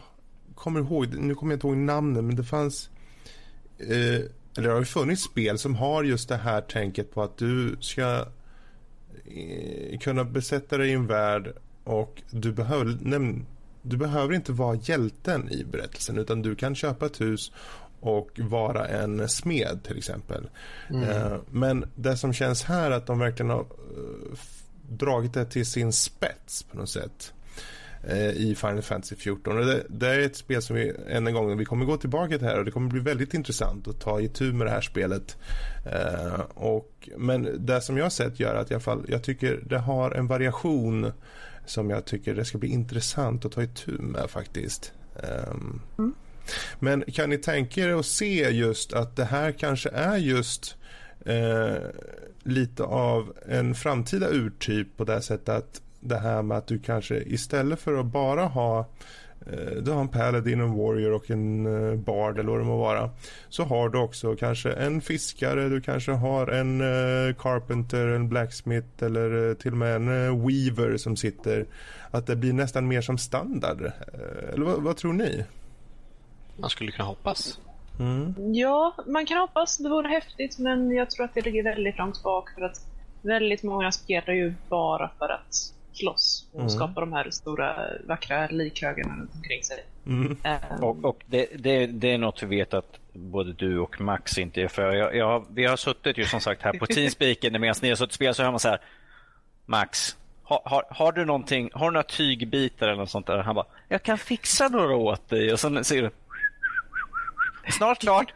kommer ihåg, nu kommer jag inte ihåg namnen, men det fanns eh, eller det har ju funnits spel som har just det här tänket på att du ska kunna besätta dig i en värld och du behöver, nej, du behöver inte vara hjälten i berättelsen utan du kan köpa ett hus och vara en smed till exempel. Mm. Eh, men det som känns här är att de verkligen har eh, dragit det till sin spets på något sätt. Eh, i Final Fantasy 14. Och det, det, är ett spel som vi än en gång vi kommer gå tillbaka till här och det kommer bli väldigt intressant att ta itu med det här spelet. Uh, och, men det som jag har sett gör att i alla fall, jag tycker det har en variation som jag tycker det ska bli intressant att ta itu med faktiskt. Um, mm. Men kan ni tänka er att se just att det här kanske är just eh, lite av en framtida urtyp på det sättet att det här med att du kanske istället för att bara ha Eh, du har en Paladin, en Warrior och en eh, Bard eller vad det må vara. Så har du också kanske en fiskare, du kanske har en uh, Carpenter, en Blacksmith eller till och med en Weaver som sitter. Att det blir nästan mer som standard. eller vad, vad, tror ni? Man skulle kunna hoppas. Mm. Ja, man kan hoppas. Det vore häftigt men jag tror att det ligger väldigt långt bak för att väldigt många spelar ju bara för att slåss och mm. skapa de här stora vackra likhögarna runt omkring sig. Mm. Um, och, och det, det, det, är något vi vet att både du och Max inte är för. Jag, jag, vi har suttit ju som sagt här på Teamspeaken medan ni har suttit och spelat så hör man så här Max, har, har, har, du någonting, har du några tygbitar eller något sånt där? Han bara, jag kan fixa några åt dig. Och sen säger du, Snart klart.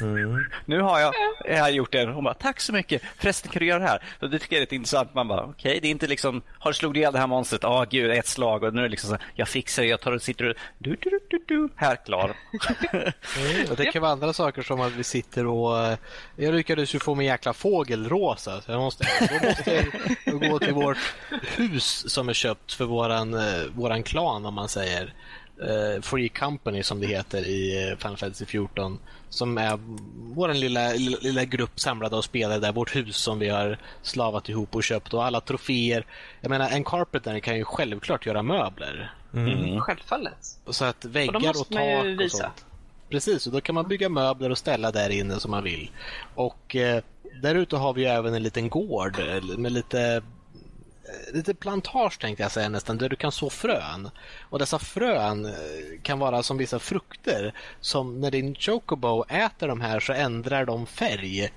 Mm. Nu har jag, jag har gjort det. Hon bara, tack så mycket. Förresten kan du göra det här? Så det tycker jag är lite intressant. Man bara, okej, okay, det är inte liksom, har du slagit ihjäl det här monstret? Ja, oh, gud, ett slag. Och nu är det liksom så, jag fixar det. Jag tar och sitter och, du, du, du, du, här, klar. mm, det kan vara andra saker som att vi sitter och, eh, jag lyckades ju få min jäkla fågel rosa. Så jag måste, då måste jag gå till vårt hus som är köpt för våran, eh, våran klan, om man säger uh, Free Company som det heter i eh, Final Fantasy 14. Som är vår lilla, lilla, lilla, grupp samlade och spelare där. Vårt hus som vi har slavat ihop och köpt och alla troféer. Jag menar, en carpenter kan ju självklart göra möbler. Mm. Mm. Självfallet. Så att väggar och, och tak och sånt. Precis, och då kan man bygga möbler och ställa där inne som man vill. Och eh, där ute har vi även en liten gård med lite lite plantage tänkte jag säga nästan, där du kan så frön. Och dessa frön eh, kan vara som vissa frukter som när din chocobo äter de här så ändrar de färg.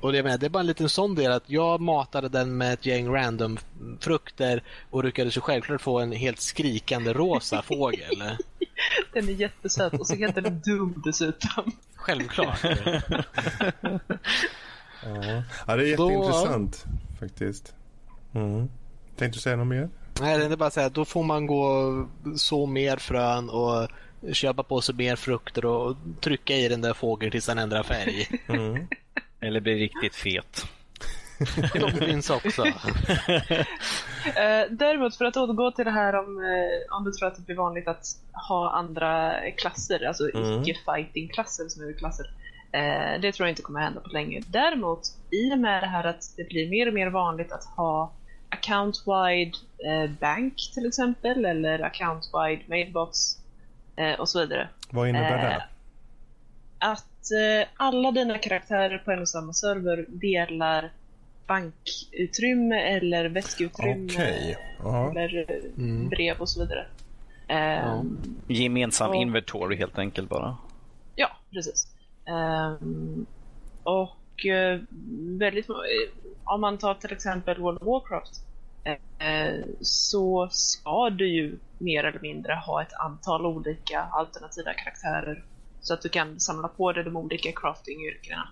Och det, det är bara en liten sån del att jag matade den med ett gäng random frukter och lyckades ju självklart få en helt skrikande rosa fågel. Den är jättesöt och så helt den dum dessutom. Självklart. ja. det är jätteintressant Då... faktiskt. Mm. Tänkte du säga något mer? Nej, det är bara att säga då får man gå så mer frön och köpa på sig mer frukter och trycka i den där fågeln tills den ändrar färg. Mm. Eller blir riktigt fet. Det finns också. uh, däremot för att återgå till det här om, uh, om du tror att det blir vanligt att ha andra klasser, alltså mm. icke-fighting-klasser som är klasser. Uh, det tror jag inte kommer hända på länge. Däremot, i och med det här att det blir mer och mer vanligt att ha account-wide eh, bank till exempel eller account-wide mailbox eh, och så vidare. Vad innebär det? Eh, att eh, alla dina karaktärer på en och samma server delar bankutrymme eller väskutrymme okay. eller mm. brev och så vidare. Um, Gemensam och, inventory helt enkelt bara. Ja, precis. Um, och uh, väldigt om man tar till exempel World of Warcraft eh, så ska du ju mer eller mindre ha ett antal olika alternativa karaktärer så att du kan samla på dig de olika crafting-yrkena.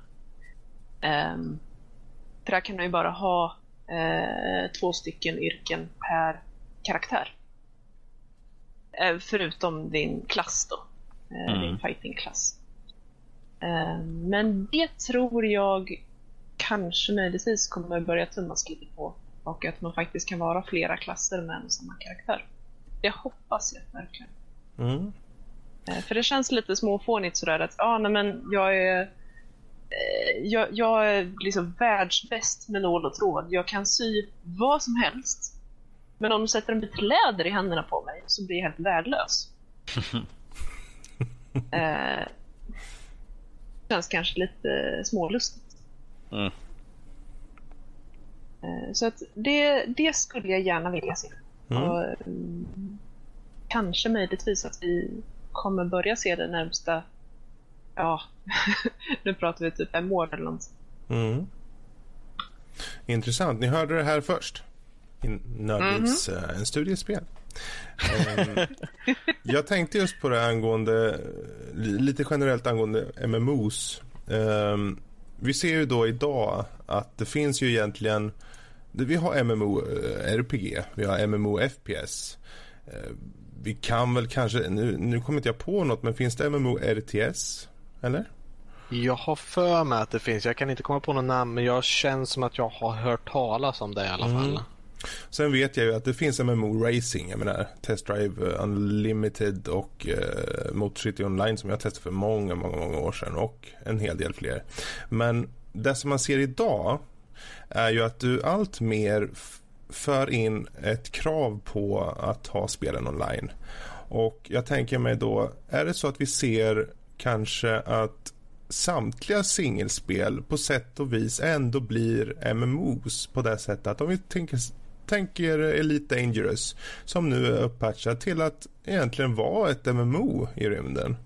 Um, för där kan du ju bara ha två stycken yrken per karaktär. Förutom din klass då, mm. din fighting-klass. Ehm, men det tror jag kanske möjligtvis kommer börja tummas lite på och att man faktiskt kan vara flera klasser med en och samma karaktär. Det hoppas jag verkligen. Mm. Eh, för det känns lite småfånigt sådär att ah, nej, men jag är eh, jag, jag är liksom världsbäst med nål och tråd. Jag kan sy vad som helst. Men om du sätter en bit läder i händerna på mig så blir jag helt värdelös. eh, känns kanske lite smålustigt. Mm. Eh, så att det, det skulle jag gärna vilja se. Mm. Och, mm, kanske möjligtvis att vi kommer börja se det närmsta, ja, nu pratar vi typ fem år eller något. Mm. Intressant. Ni hörde det här först. Nuggets, mm -hmm. en studiespel. um, jag tänkte just på det angående, lite generellt angående MMOs. Um, ehm, vi ser ju då idag att det finns ju egentligen vi har MMO eh, RPG, vi har MMO FPS. Eh, vi kan väl kanske, nu, nu kommer inte jag på något, men finns det MMO RTS? Eller? Jag har för mig att det finns. Jag kan inte komma på något namn men jag känns som att jag har hört talas om det i alla mm. Sen vet jag ju att det finns MMO Racing, jag menar Test Drive eh, Unlimited och eh, Motor City Online som jag testade för många, många, många år sedan och en hel del fler. Men det som man ser idag är ju att du allt mer för in ett krav på att ha spelen online. Och jag tänker mig då, är det så att vi ser kanske att samtliga singelspel på sätt och vis ändå blir MMOs på det sättet att om vi tänker, tänker Elite Dangerous som nu är uppatchat till att egentligen vara ett MMO i rymden.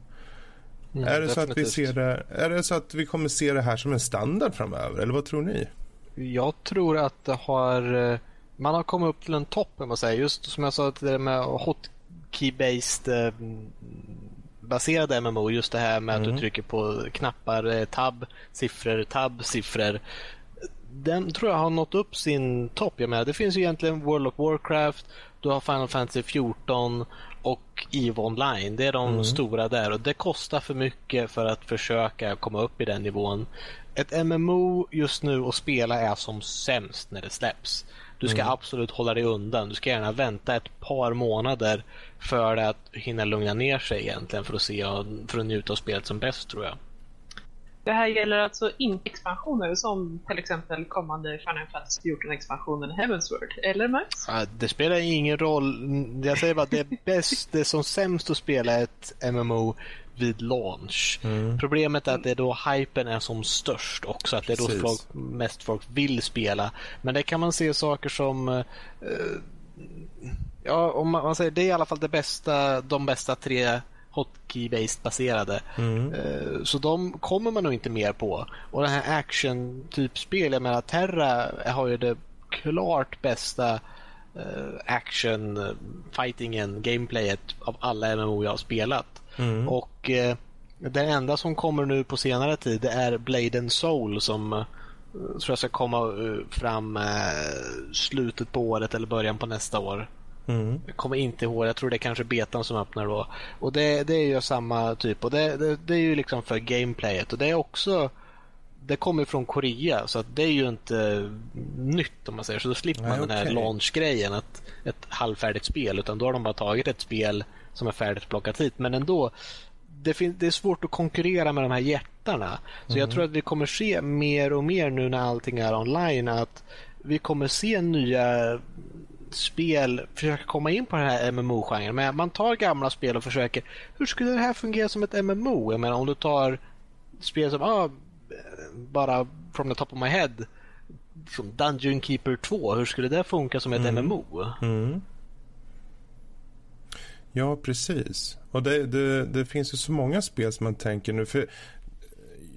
Mm, är, det så att vi ser det, är det så att vi kommer se det här som en standard framöver eller vad tror ni? Jag tror att det har man har kommit upp till en topp man säger. Just som jag sa det med hotkey-based eh, baserade MMO. Just det här med mm. att du mm. trycker på knappar, eh, tab, siffror, tab, siffror. Den tror jag har nått upp sin topp. Jag menar, det finns ju egentligen World of Warcraft, du har Final Fantasy 14 och EVE Online. Det är de mm. stora där och det kostar för mycket för att försöka komma upp i den nivån. Ett MMO just nu att spela är som sämst när det släpps. Du ska mm. absolut hålla dig undan. Du ska gärna vänta ett par månader för att hinna lugna ner sig egentligen för att se för att njuta av spelet som bäst tror jag. Det här gäller alltså inte expansioner som till exempel kommande Final Fantasy 14-expansionen Heavensward, eller Max? Ja, det spelar ingen roll. Jag säger bara att det är bäst, det är som sämst att spela ett MMO vid launch. Mm. Problemet är att det är då hypen är som störst också. Att det är då folk, mest folk vill spela. Men det kan man se saker som uh, Ja, om man, man, säger det är i alla fall det bästa, de bästa tre hotkey-based baserade. Mm. Uh, så de kommer man nog inte mer på. Och den här action-typspel, jag menar Terra har ju det klart bästa uh, action, fightingen, gameplayet av alla MMO jag har spelat. Mm. Och eh, den enda som kommer nu på senare tid det är Blade and Soul som eh, tror jag ska komma eh, fram eh, slutet på året eller början på nästa år. Mm. Jag kommer inte ihåg, jag tror det är kanske betan som öppnar då. Och det, det är ju samma typ och det, det, det, är ju liksom för gameplayet och det är också det kommer från Korea så att det är ju inte nytt om man säger så. Då slipper man Nej, den här launch-grejen, ett, ett halvfärdigt spel. Utan då har de bara tagit ett spel som är färdigt plockat hit. Men ändå, det, det är svårt att konkurrera med de här jättarna. Så mm. jag tror att vi kommer se mer och mer nu när allting är online att vi kommer se nya spel försöka komma in på den här MMO-genren. Men man tar gamla spel och försöker, hur skulle det här fungera som ett MMO? Jag menar om du tar spel som, ah, bara from the top of my head, som Dungeon Keeper 2, hur skulle det funka som ett mm. MMO? Mm. Ja, precis. Och det, det, det, finns ju så många spel som man tänker nu. För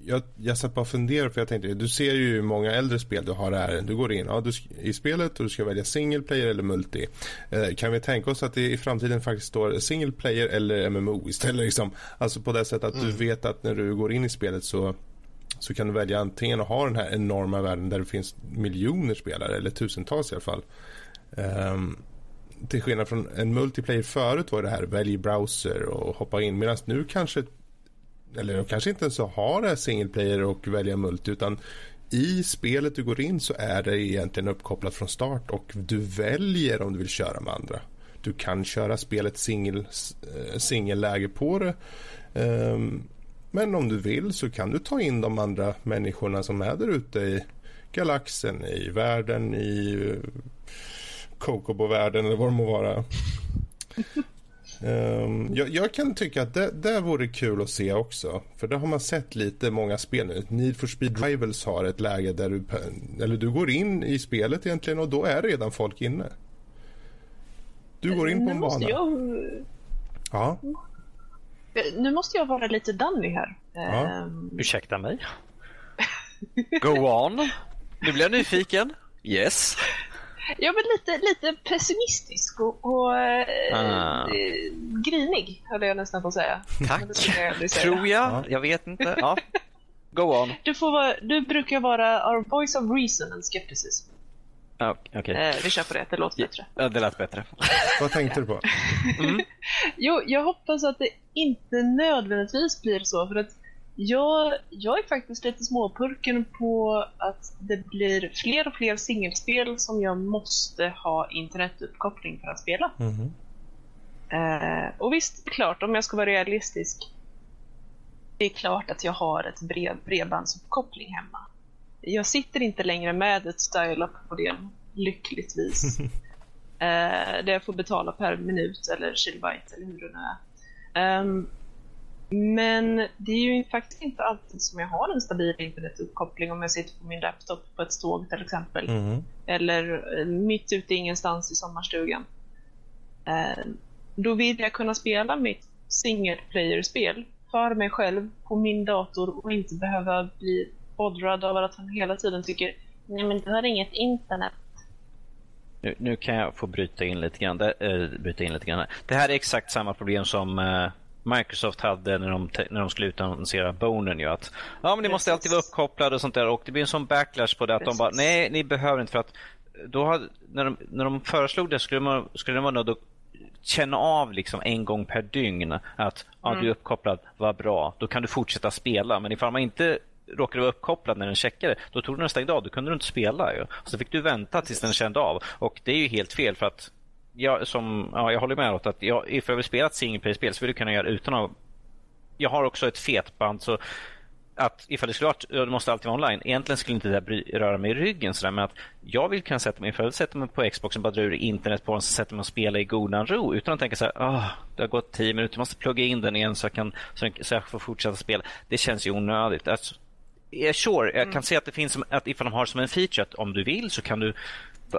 jag, jag satt bara och funderade för jag tänkte, du ser ju många äldre spel du har här. Du går in ja, du, i spelet och du ska välja single player eller multi. Eh, kan vi tänka oss att det i framtiden faktiskt står single player eller MMO istället? Liksom? Alltså på det sättet att mm. du vet att när du går in i spelet så så kan du välja antingen att ha den här enorma världen där det finns miljoner spelare eller tusentals i alla fall. Um, till skillnad från en multiplayer förut var det här välj browser och hoppa in medan nu kanske eller kanske inte ens har det här single player och välja multi utan i spelet du går in så är det egentligen uppkopplat från start och du väljer om du vill köra med andra. Du kan köra spelet singel, eh, singelläge på det. Um, men om du vill så kan du ta in de andra människorna som är där ute i galaxen, i världen, i eh, Kokobo-världen eller vad det må vara um, jag, jag, kan tycka att det, det vore kul att se också. För det har man sett lite många spel nu. Need for Speed Rivals har ett läge där du, eller du går in i spelet egentligen och då är redan folk inne. Du går in på en bana. Jag... Ja. Nu måste jag vara lite Danny här. Ja. Um... Ursäkta mig? Go on. Nu blir jag nyfiken. Yes. Ja, men lite, lite pessimistisk och, och ah. eh, grinig, höll jag nästan på att säga. Tack, jag tror jag. Jag vet inte. Ja. Go on. Du, får vara, du brukar vara our voice of reason and skepticism. okay. eh, vi kör på det, det låter bättre. Ja, det lät bättre. Vad tänkte du på? Mm. jo, jag hoppas att det inte nödvändigtvis blir så, för att jag, jag är faktiskt lite småpurken på att det blir fler och fler singelspel som jag måste ha internetuppkoppling för att spela. Mm. Eh, och visst, det är klart, om jag ska vara realistisk, det är klart att jag har ett brev, bredbandsuppkoppling hemma. Jag sitter inte längre med ett dial-up modem, lyckligtvis. eh, där jag får betala per minut eller kilobyte eller hur det nu är. Um, men det är ju faktiskt inte alltid som jag har en stabil internetuppkoppling om jag sitter på min laptop på ett tåg till exempel. Mm. Eller eh, mitt ute i ingenstans i sommarstugan. Eh, då vill jag kunna spela mitt single player-spel för mig själv på min dator och inte behöva bli bodrad av att han hela tiden tycker Nej men du har inget internet. Nu, nu kan jag få bryta in lite grann. Det, äh, bryta in lite grann. Det här är exakt samma problem som äh, Microsoft hade när de, när de skulle utannonsera Bonen. Ju, att, ja, men ni måste alltid vara uppkopplade och sånt där. Och det blir en sån backlash på det att Precis. de bara, nej, ni behöver inte för att då hade, när, de, när de föreslog det skulle, man, skulle de vara nödda att känna av liksom en gång per dygn att ja, mm. du är uppkopplad, vad bra, då kan du fortsätta spela. Men ifall man inte råkade vara uppkopplad när den checkade, då tog den nästa dag. Då kunde du inte spela. Ju. Så fick du vänta tills den kände av. Och det är ju helt fel för att jag, som, ja, jag håller med åt att jag, ifall jag vill spela ett single player-spel så vill du kunna göra utan att... Jag har också ett fetband så att ifall det skulle vara det måste alltid vara online. Egentligen skulle inte det bry, röra mig i ryggen sådär, men att jag vill kunna sätta mig, ifall jag sätter mig på Xboxen, bara dra ur internet på den, så sätter mig och spelar i godan ro utan att tänka så här, oh, det har gått tio minuter, jag måste plugga in den igen så jag, kan, så jag, så jag får fortsätta spela. Det känns ju onödigt. Alltså, sure, jag kan mm. se att det finns, att ifall de har som en feature att om du vill så kan du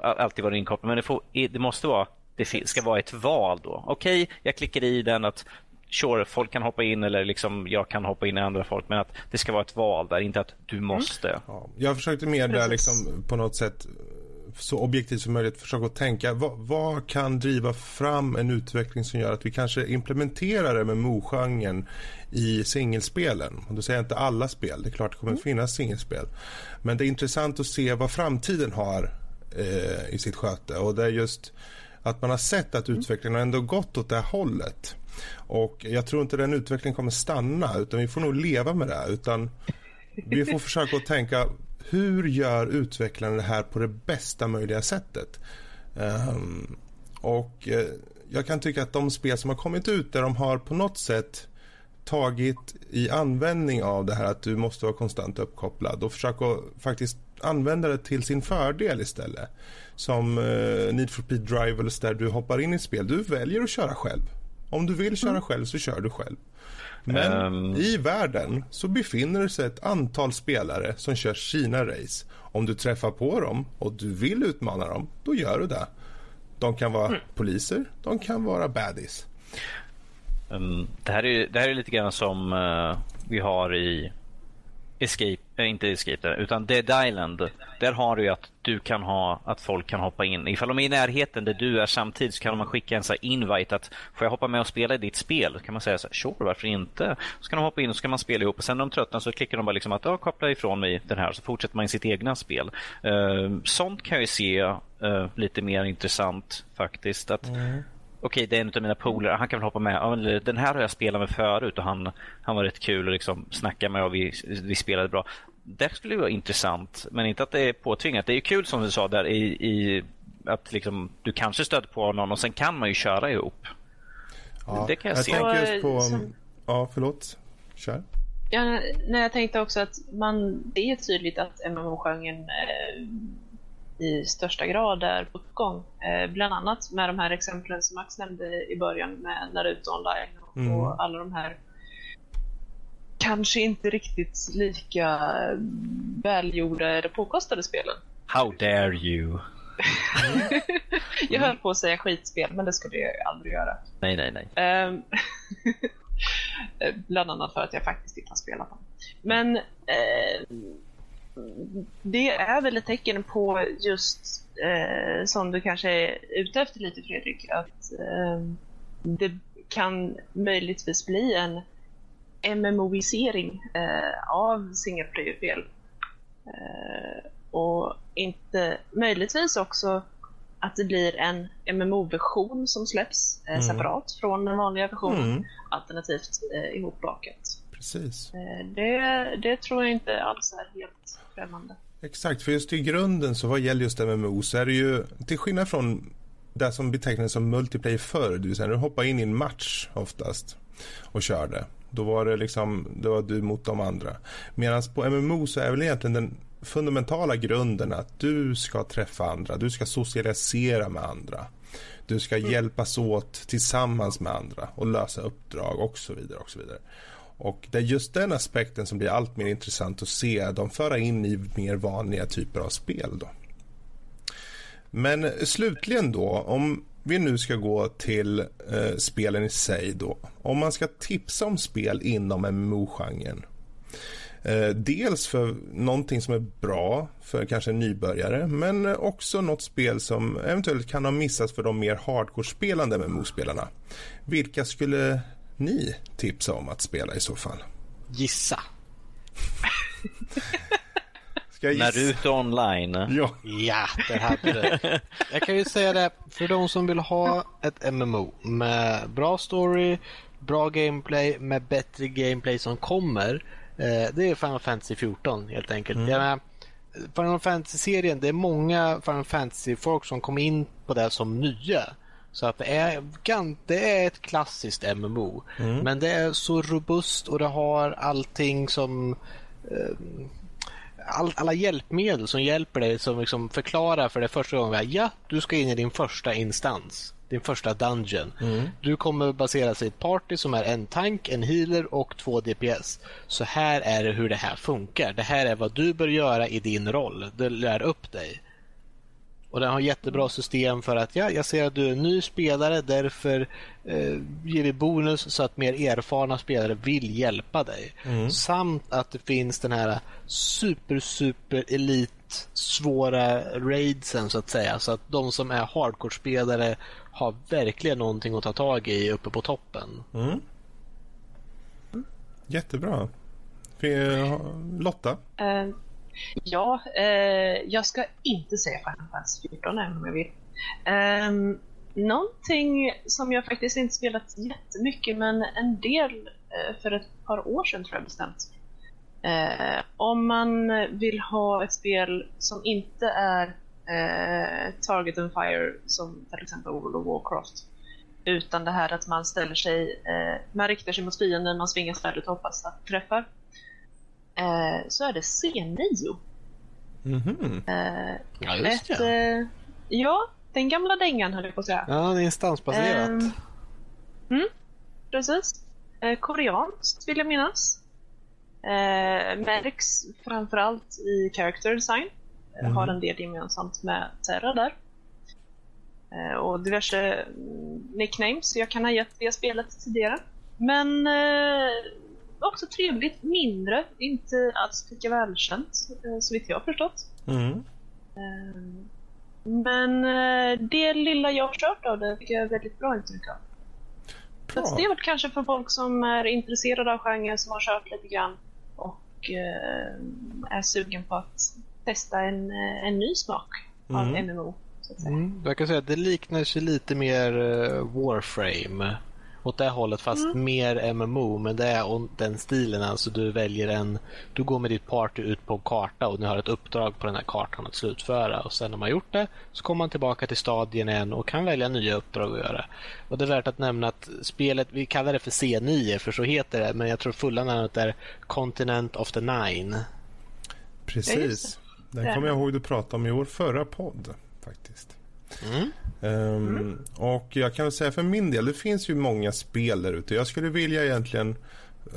alltid vara inkopplad, men det, får, det måste vara det ska vara ett val då. Okej, okay, jag klickar i den att sure, folk kan hoppa in eller liksom jag kan hoppa in i andra folk, men att det ska vara ett val där, inte att du mm. måste. Mm. Ja, jag försökte mer där liksom på något sätt så objektivt som möjligt försöka tänka vad, vad, kan driva fram en utveckling som gör att vi kanske implementerar det med MMO-genren i singelspelen. Och då säger jag inte alla spel, det är klart det kommer mm. finnas singelspel. Men det är intressant att se vad framtiden har eh, i sitt sköte och det är just att man har sett att utvecklingen har ändå gått åt det hållet. Och jag tror inte den utvecklingen kommer stanna utan vi får nog leva med det. Utan vi får försöka att tänka hur gör utvecklaren det här på det bästa möjliga sättet? Um, och eh, jag kan tycka att de spel som har kommit ut där de har på något sätt tagit i användning av det här att du måste vara konstant uppkopplad och försöka faktiskt använda det till sin fördel istället. Som uh, Need for Speed Drivers där du hoppar in i spel. Du väljer att köra själv. Om du vill köra mm. själv så kör du själv. Men um... i världen så befinner det sig ett antal spelare som kör sina race. Om du träffar på dem och du vill utmana dem, då gör du det. De kan vara mm. poliser, de kan vara baddies. Um, det, här är, det här är lite grann som uh, vi har i Escape, äh, inte Escape utan Dead Island. Där har du att du kan ha att folk kan hoppa in. Ifall de är i närheten där du är samtidigt så kan man skicka en så invite att får jag hoppa med och spela i ditt spel? Då kan man säga så här, sure, varför inte? Så kan de hoppa in och så kan man spela ihop och sen när de tröttnar så klickar de bara liksom att ja, koppla ifrån mig den här så fortsätter man i sitt egna spel. Uh, sånt kan jag ju se uh, lite mer intressant faktiskt. Att mm okej, det är en av mina polare, han kan väl hoppa med. Den här har jag spelat med förut och han, han var rätt kul och liksom snacka med och vi, vi spelade bra. Det skulle vara intressant, men inte att det är påtvingat. Det är kul som du sa där i, i att liksom, du kanske stöter på någon och sen kan man ju köra ihop. Ja, det kan jag, jag se. tänker just på... Ja, förlåt. Kör. Ja, nej, jag tänkte också att man, det är tydligt att MMO-genren eh, i största grad är på gång. Eh, bland annat med de här exemplen som Max nämnde i början med Naruto online och, mm. och alla de här kanske inte riktigt lika välgjorda eller påkostade spelen. How dare you? jag höll på att säga skitspel, men det skulle jag aldrig göra. Nej, nej, nej. Ehm, bland annat för att jag faktiskt inte har spelat dem. Men eh, det är väl ett tecken på just eh, som du kanske är ute efter lite Fredrik, att eh, det kan möjligtvis bli en MMOisering eh, av single player-spel. Eh, och inte möjligtvis också att det blir en MMO-version som släpps eh, mm. separat från den vanliga versionen, mm. alternativt eh, ihopbakat. Precis. Eh, det, det tror jag inte alls är helt främmande. Exakt, för just i grunden så vad gäller just MMO så är det ju till skillnad från det som betecknades som multiplayer förr, det vill säga du hoppar in i en match oftast och körde. Då var det liksom, det var du mot de andra. Medan på MMO så är väl egentligen den fundamentala grunden att du ska träffa andra, du ska socialisera med andra. Du ska mm. hjälpas åt tillsammans med andra och lösa uppdrag och så vidare och så vidare. Och det är just den aspekten som blir allt mer intressant att se de föra in i mer vanliga typer av spel då. Men slutligen då, om vi nu ska gå till eh, spelen i sig då. Om man ska tipsa om spel inom MMO-genren. Eh, dels för någonting som är bra för kanske en nybörjare men också något spel som eventuellt kan ha missats för de mer hardcore-spelande MMO-spelarna. Vilka skulle ni tipsa om att spela i så fall? Gissa. Ska jag gissa? Naruto online. Ja, ja det hade det. Jag kan ju säga det, för de som vill ha ett MMO med bra story, bra gameplay, med bättre gameplay som kommer. Eh, det är Final Fantasy 14 helt enkelt. Mm. Menar, Final Fantasy-serien, det är många Final Fantasy-folk som kom in på det som nya. Så att det är, det är ett klassiskt MMO. Mm. Men det är så robust och det har allting som eh, all, alla hjälpmedel som hjälper dig som liksom förklarar för dig första gången. Ja, du ska in i din första instans. Din första dungeon. Mm. Du kommer baseras i ett party som är en tank, en healer och två DPS. Så här är det hur det här funkar. Det här är vad du bör göra i din roll. Det lär upp dig. Och den har jättebra system för att ja, jag ser att du är en ny spelare därför eh, ger vi bonus så att mer erfarna spelare vill hjälpa dig. Mm. Samt att det finns den här super super elit svåra raidsen så att säga. Så att de som är hardcore-spelare har verkligen någonting att ta tag i uppe på toppen. Mm. Jättebra. Lotta? Uh Ja, eh, jag ska inte säga Final Fantasy 14 även om jag vill. Um, någonting som jag faktiskt inte spelat jättemycket men en del eh, för ett par år sedan tror jag bestämt. Eh, om man vill ha ett spel som inte är eh, Target and Fire som till exempel World of Warcraft. Utan det här att man ställer sig, eh, man riktar sig mot fienden, man svingar svärdet och hoppas att träffar så är det C9. Mm -hmm. eh, ja, just ett, det. Eh, ja, den gamla dängan höll jag på att säga. Ja, det är instansbaserat. Eh, mm, precis. Eh, koreanskt vill jag minnas. Eh, märks framförallt i character design. Mm. Har en del gemensamt med Terra där. Eh, och diverse mm, nicknames jag kan ha gett det spelet tidigare. Men eh, också trevligt, mindre, inte alls lika välkänt eh, så vitt jag har förstått. Mm. Eh, men eh, det lilla jag har kört av det tycker jag är väldigt bra intryck av. Bra. Så det är väl kanske för folk som är intresserade av genren, som har kört lite grann och är sugen på att testa en, en ny smak av mm. MMO. Så att säga. Mm. Jag kan säga att det liknar sig lite mer Warframe åt det hållet fast mm. mer MMO. Men det är den stilen. Alltså du väljer en, du går med ditt party ut på en karta och ni har ett uppdrag på den här kartan att slutföra. Och sen när man gjort det så kommer man tillbaka till stadien igen och kan välja nya uppdrag att göra. Och det är värt att nämna att spelet, vi kallar det för C9 för så heter det. Men jag tror fulla namnet är Continent of the Nine. Precis. Den kommer jag ihåg du pratade om i vår förra podd faktiskt. Mm. Um, mm. Och jag kan väl säga för min del, det finns ju många spel där ute. Jag skulle vilja egentligen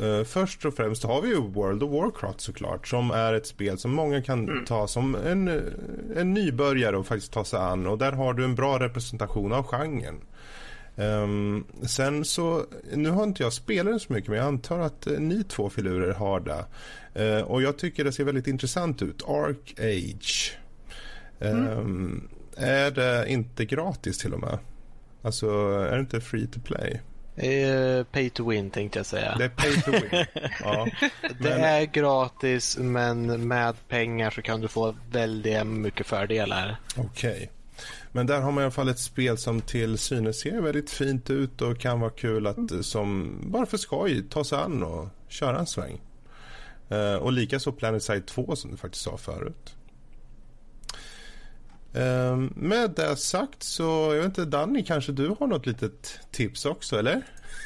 uh, Först och främst har vi ju World of Warcraft såklart som är ett spel som många kan mm. ta som en, en nybörjare och faktiskt ta sig an och där har du en bra representation av genren. Um, sen så, nu har inte jag spelat den så mycket men jag antar att uh, ni två filurer har det. Uh, och jag tycker det ser väldigt intressant ut. Arc Age. Um, mm. Är det inte gratis till och med? Alltså, är det inte free to play? Eh, pay to win tänkte jag säga. Det är pay to win. ja. Det är gratis men med pengar så kan du få väldigt mycket fördelar. Okej. Okay. Men där har man i alla fall ett spel som till synes ser väldigt fint ut och kan vara kul att mm. som bara för skoj ta sig an och köra en sväng. Uh, och likaså Planet Side 2 som du faktiskt sa förut. Uh, med det sagt så, jag vet inte Danny, kanske du har något litet tips också eller?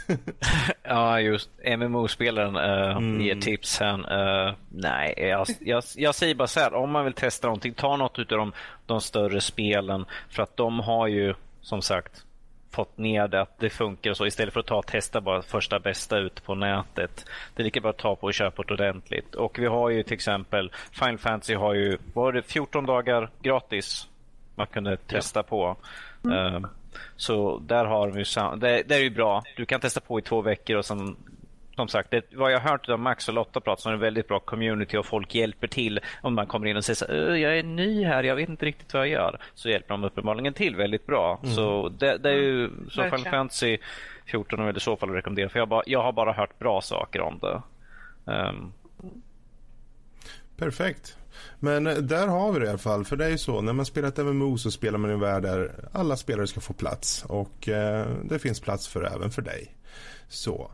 ja, just MMO-spelaren uh, mm. ger tips här. Uh, nej, jag, jag, jag, säger bara så här. Om man vill testa någonting, ta något av de, de större spelen. För att de har ju som sagt fått ner det att det funkar och så istället för att ta och testa bara första bästa ut på nätet. Det är lika bra att ta på och köpa det ordentligt. Och vi har ju till exempel Final Fantasy har ju var det 14 dagar gratis man kunde testa på. Mm. Uh, så där har ju det, det är ju bra. Du kan testa på i två veckor och sen som sagt, det, vad jag har hört av Max och Lotta prata så är det en väldigt bra community och folk hjälper till om man kommer in och säger så jag är ny här, jag vet inte riktigt vad jag gör. Så hjälper de uppenbarligen till väldigt bra. Mm. Så det, det, är ju så Final Fantasy 14 är i så fall rekommendera för jag, bara, jag har bara hört bra saker om det. Um. Perfekt. Men eh, där har vi det i alla fall. För det är ju så, när man spelar ett MMO så spelar man i en värld där alla spelare ska få plats. Och eh, det finns plats för även för dig. Så,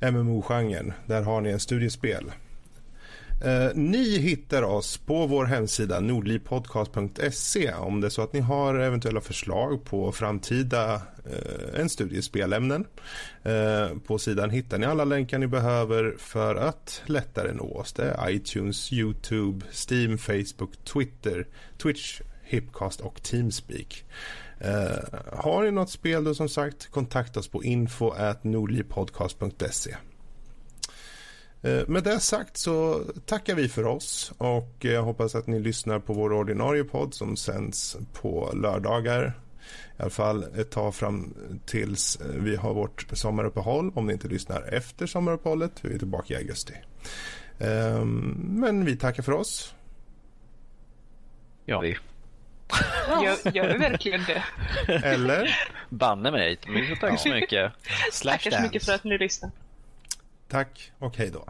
MMO-genren, där har ni en studiespel. Eh, ni hittar oss på vår hemsida nordlivpodcast.se om det är så att ni har eventuella förslag på framtida eh, en studiespelämnen. Eh, på sidan hittar ni alla länkar ni behöver för att lättare nå oss. Det är iTunes, Youtube, Steam, Facebook, Twitter, Twitch, Hipcast och Teamspeak. Eh, har ni något spel då som sagt kontakta oss på info at nordlivpodcast.se. Eh, med det sagt så tackar vi för oss och jag hoppas att ni lyssnar på vår ordinarie podd som sänds på lördagar. I alla fall ett tag fram tills vi har vårt sommaruppehåll om ni inte lyssnar efter sommaruppehållet. Vi är tillbaka i augusti. Ehm, men vi tackar för oss. Ja, vi. Gör, gör verkligen det? Eller? Banne mig. Tack så mycket. Tack så mycket för att ni lyssnade. Tack och hej då.